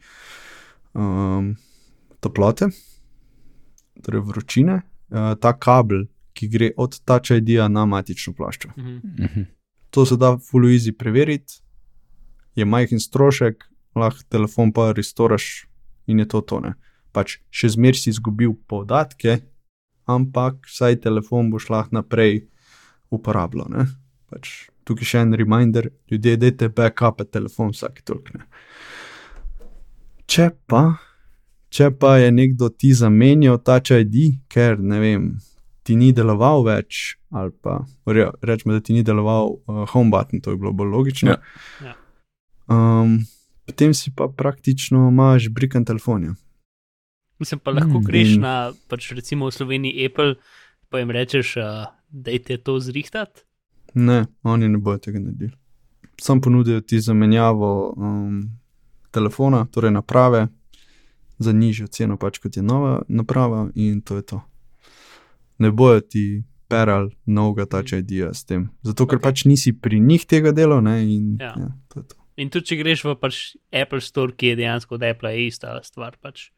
um, toplote, torej vročine, uh, ta kabel, ki gre od Touch ID-ja na matično ploščo. Uh -huh. Mhm. To se da full easy preveriti, je majhen strošek, lahko telefon pa restoraš in je to tone. Pač še zmeraj si izgubil podatke, ampak vsaj telefon boš lahko naprej uporabljal. ne. Pač, tukaj še en reminder, ljudje, dajte backup telefon vsak toliko. ne. Če pa, če pa je nekdo ti zamenjal Touch ID, ker ne vem, ti ni deloval več, ali pa re, rečemo, da ti ni deloval uh, home button, to je bilo bolj logično. Ja. Ja. Um, potem si pa praktično imaš brikan telefon. ja. Mislim pa lahko Mm, greš in- na, pač recimo v Sloveniji Apple, pa jim rečeš, uh, da je to zrihtati. Ne, oni ne bodo tega naredili. Sam ponudijo ti zamenjavo um, telefona, torej naprave, za nižjo ceno, pač kot je nova naprava, in to je to. Ne bojo ti peral novega Touch ID-ja s tem. Zato, ker Ok. okay. pač nisi pri njih tega dela, ne, in Ja. ja. Ja, to to. In tudi če greš v pač Apple Store, ki je dejansko od Apple, je ista stvar. Pač.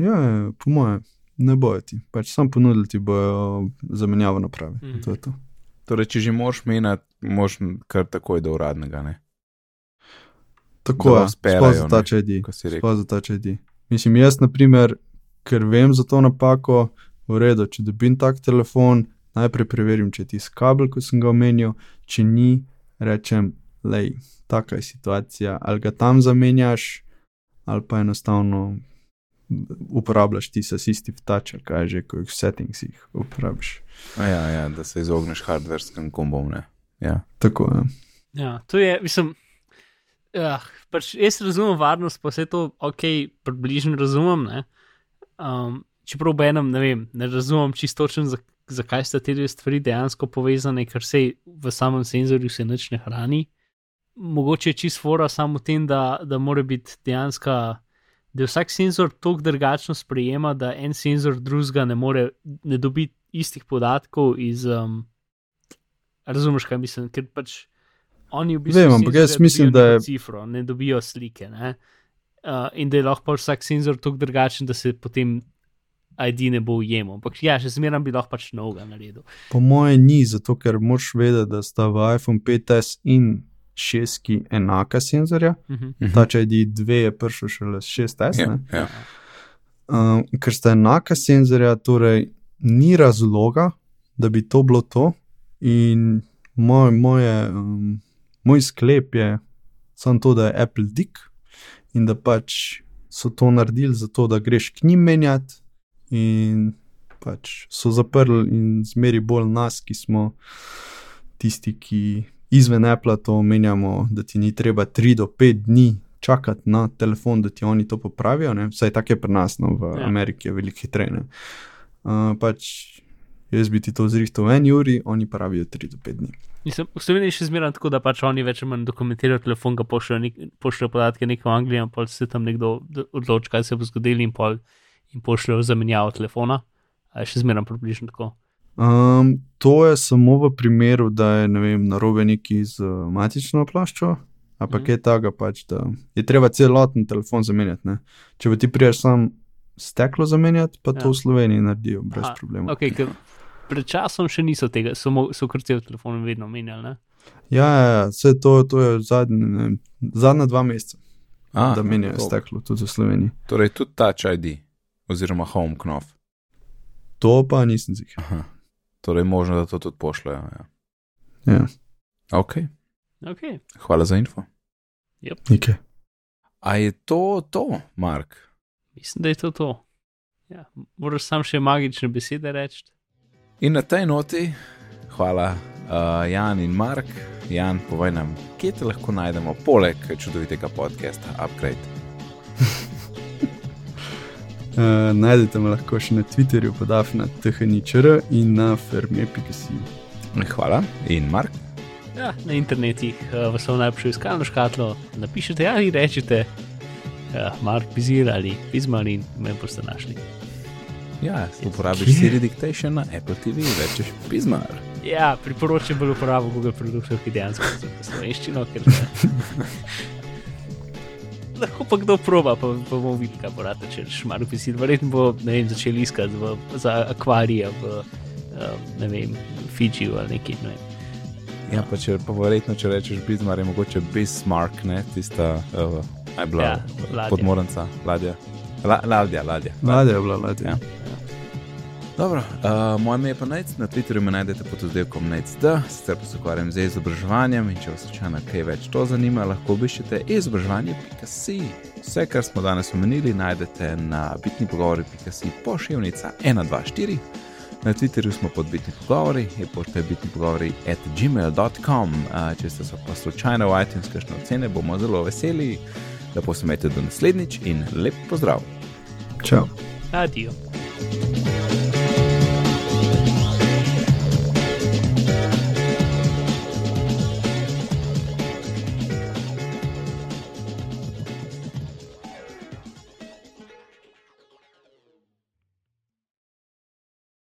Ja, ja, po moje, ne bojo ti. Pač sam ponudili ti bojo zamenjavo naprave. Mm. To je to. Torej, če že moraš menjati, moraš kar takoj do uradnega, ne? Tako je, perajo, sploh za Touch ID. Sploh za Touch ID. Mislim, jaz, na primer, ker vem za to napako, v redu, če dobim tak telefon, najprej preverim, če je tisti kabel, ko sem ga omenil, če ni, rečem, lej, taka je situacija, ali ga tam zamenjaš, ali pa enostavno uporabljaš ti assistive touch, kaj že, ko jih v settingsih uporabiš. A Ja, ja, da se izogneš hardverskim kombom. Ne? Ja. Tako je. Ja, to je, mislim. Ja, pač jaz razumem varnost, pa vse to, ok, približno razumem. ne. Um, čeprav ob enem, ne vem, ne razumem čisto točno, za, zakaj sta te dve stvari dejansko povezane, ker se v samem senzorju se nič ne hrani. Mogoče je čisto fora samo v tem, da, da mora biti dejansko, da vsak senzor tako drugačno sprejema, da en senzor drugega ne more, ne dobi istih podatkov iz. Um, razumeš, kaj mislim, ker pač oni v bistvu. Vem, ampak jaz mislim, da je- Cifro, ne dobijo slike. Ne? Uh, in da je lahko pač vsak senzor tako drugačen, da se potem ID ne bo ujemal. Ampak ja, še zmeraj bi lahko pač novega naredil. Po moje ni, zato ker moš vedeti, da sta v iPhone 5S in 6 enaka senzorja. Uh -huh. Touch ID 2 je prišel šele s 6S. Ja, ne. ja. Um, ker sta enaka senzorja, torej ni razloga, da bi to bilo to. In moj, moje, um, moj sklep je samo to, da je Apple dik in da pač so to naredili zato, da greš k njim menjati. In pač so zaprli in zmeri bolj nas, ki smo tisti, ki izven Apple to menjamo, da ti ni treba 3 do 5 dni čakati na telefon, da ti oni to popravijo. Ne? Vsaj tako je pri nas, no, v Ja. Ameriki je veliko hitreje. Uh, pač jaz bi ti to zrihtal v eni uri, oni pa rabijo 3 do 5 dni. Mislim, v Sloveniji še zmeraj tako, da pač oni več ali manj dokumentirajo telefon, ga pošljajo, nek, pošljajo podatke neko v Anglijo, in pol se tam nekdo odloči, kaj se bo zgodilo, in pol jim pošljajo zamenjavo telefona. A je še zmeraj približno tako. Um, to je samo v primeru, da je ne vem, narobe neki z uh, matično plaščo, a pa Mhm. kaj takega, pač, da je treba celoten telefon zamenjati. Ne? Če pa ti priješ sam steklo zamenjati, pa Ja. to v Sloveniji naredijo brez Aha, problema. Okay, pred časom še niso tega, so, mo- so krce v telefonu vedno menjali. Ne? Ja, ja, ja, vse to, to je zadnje, ne vem, zadnja dva meseca, A, da menjajo to. steklo tudi v Sloveniji. Torej, tudi Touch ID oziroma Home Knopf. To pa nisem zigar. Aha. Torej, možno, da to tudi pošljajo. Ja. Ja, Ok, Okay. hvala za info. nekaj. A je to to, Mark? Mislim, da je to to. Ja, moraš sam še magične besede reči. In na tej noti, hvala uh, Jan in Mark. Jan, povej nam, kje te lahko najdemo, poleg čudovitega podcasta Upgrade. Uh, najdete me lahko še na Twitterju, podaf na THNIČR in na ferme.si. Hvala in Mark. Ja, na internetih uh, vas bom najprej iskalno škatlo, napišete ali rečete, uh, Mark Bizir ali Bizmar in me boste našli. Ja, uporabiš? Siri Dictation na Apple TV, rečeš Bizmar. Ja, priporočam bolj uporabo Google produktov, ki dejansko so za slovenščino, ker. [LAUGHS] Lahko pa kdo proba, pa, pa bomo videli, kaj bo rata, če Mark Bizir. Verjetno bo, vem, začel iskati v, za akvarije v, uh, ne vem, Fidžiju ali nekje, ne vem. Ja, pa če pa verjetno, če rečeš Bizmar, je mogoče Bismarck, ne tista, uh, aj bila Ja, ja, ladja. podmorenca, ladja. La, ladja, ladja. Ladja je bila ladja. Ja. Dobro, uh, moje ime je pa Nec, na Twitterju me najdete pod oddelkom NECD, sicer pa se ukvarjam z izobraževanjem in če vas slučajno kaj več to zanima, lahko obiščete izobraževanje.si. Vse, kar smo danes omenili, najdete na bitni pogovori.si pošiljnica 124. Na Twitterju smo pod bitni pogovori, je pošte bitni pogovori at gmail.com. Če ste pa slučajno v iTunes, kakšne ocene, bomo zelo veseli. Lepo se imejte do naslednjič in lep pozdrav. Čau. Adijo.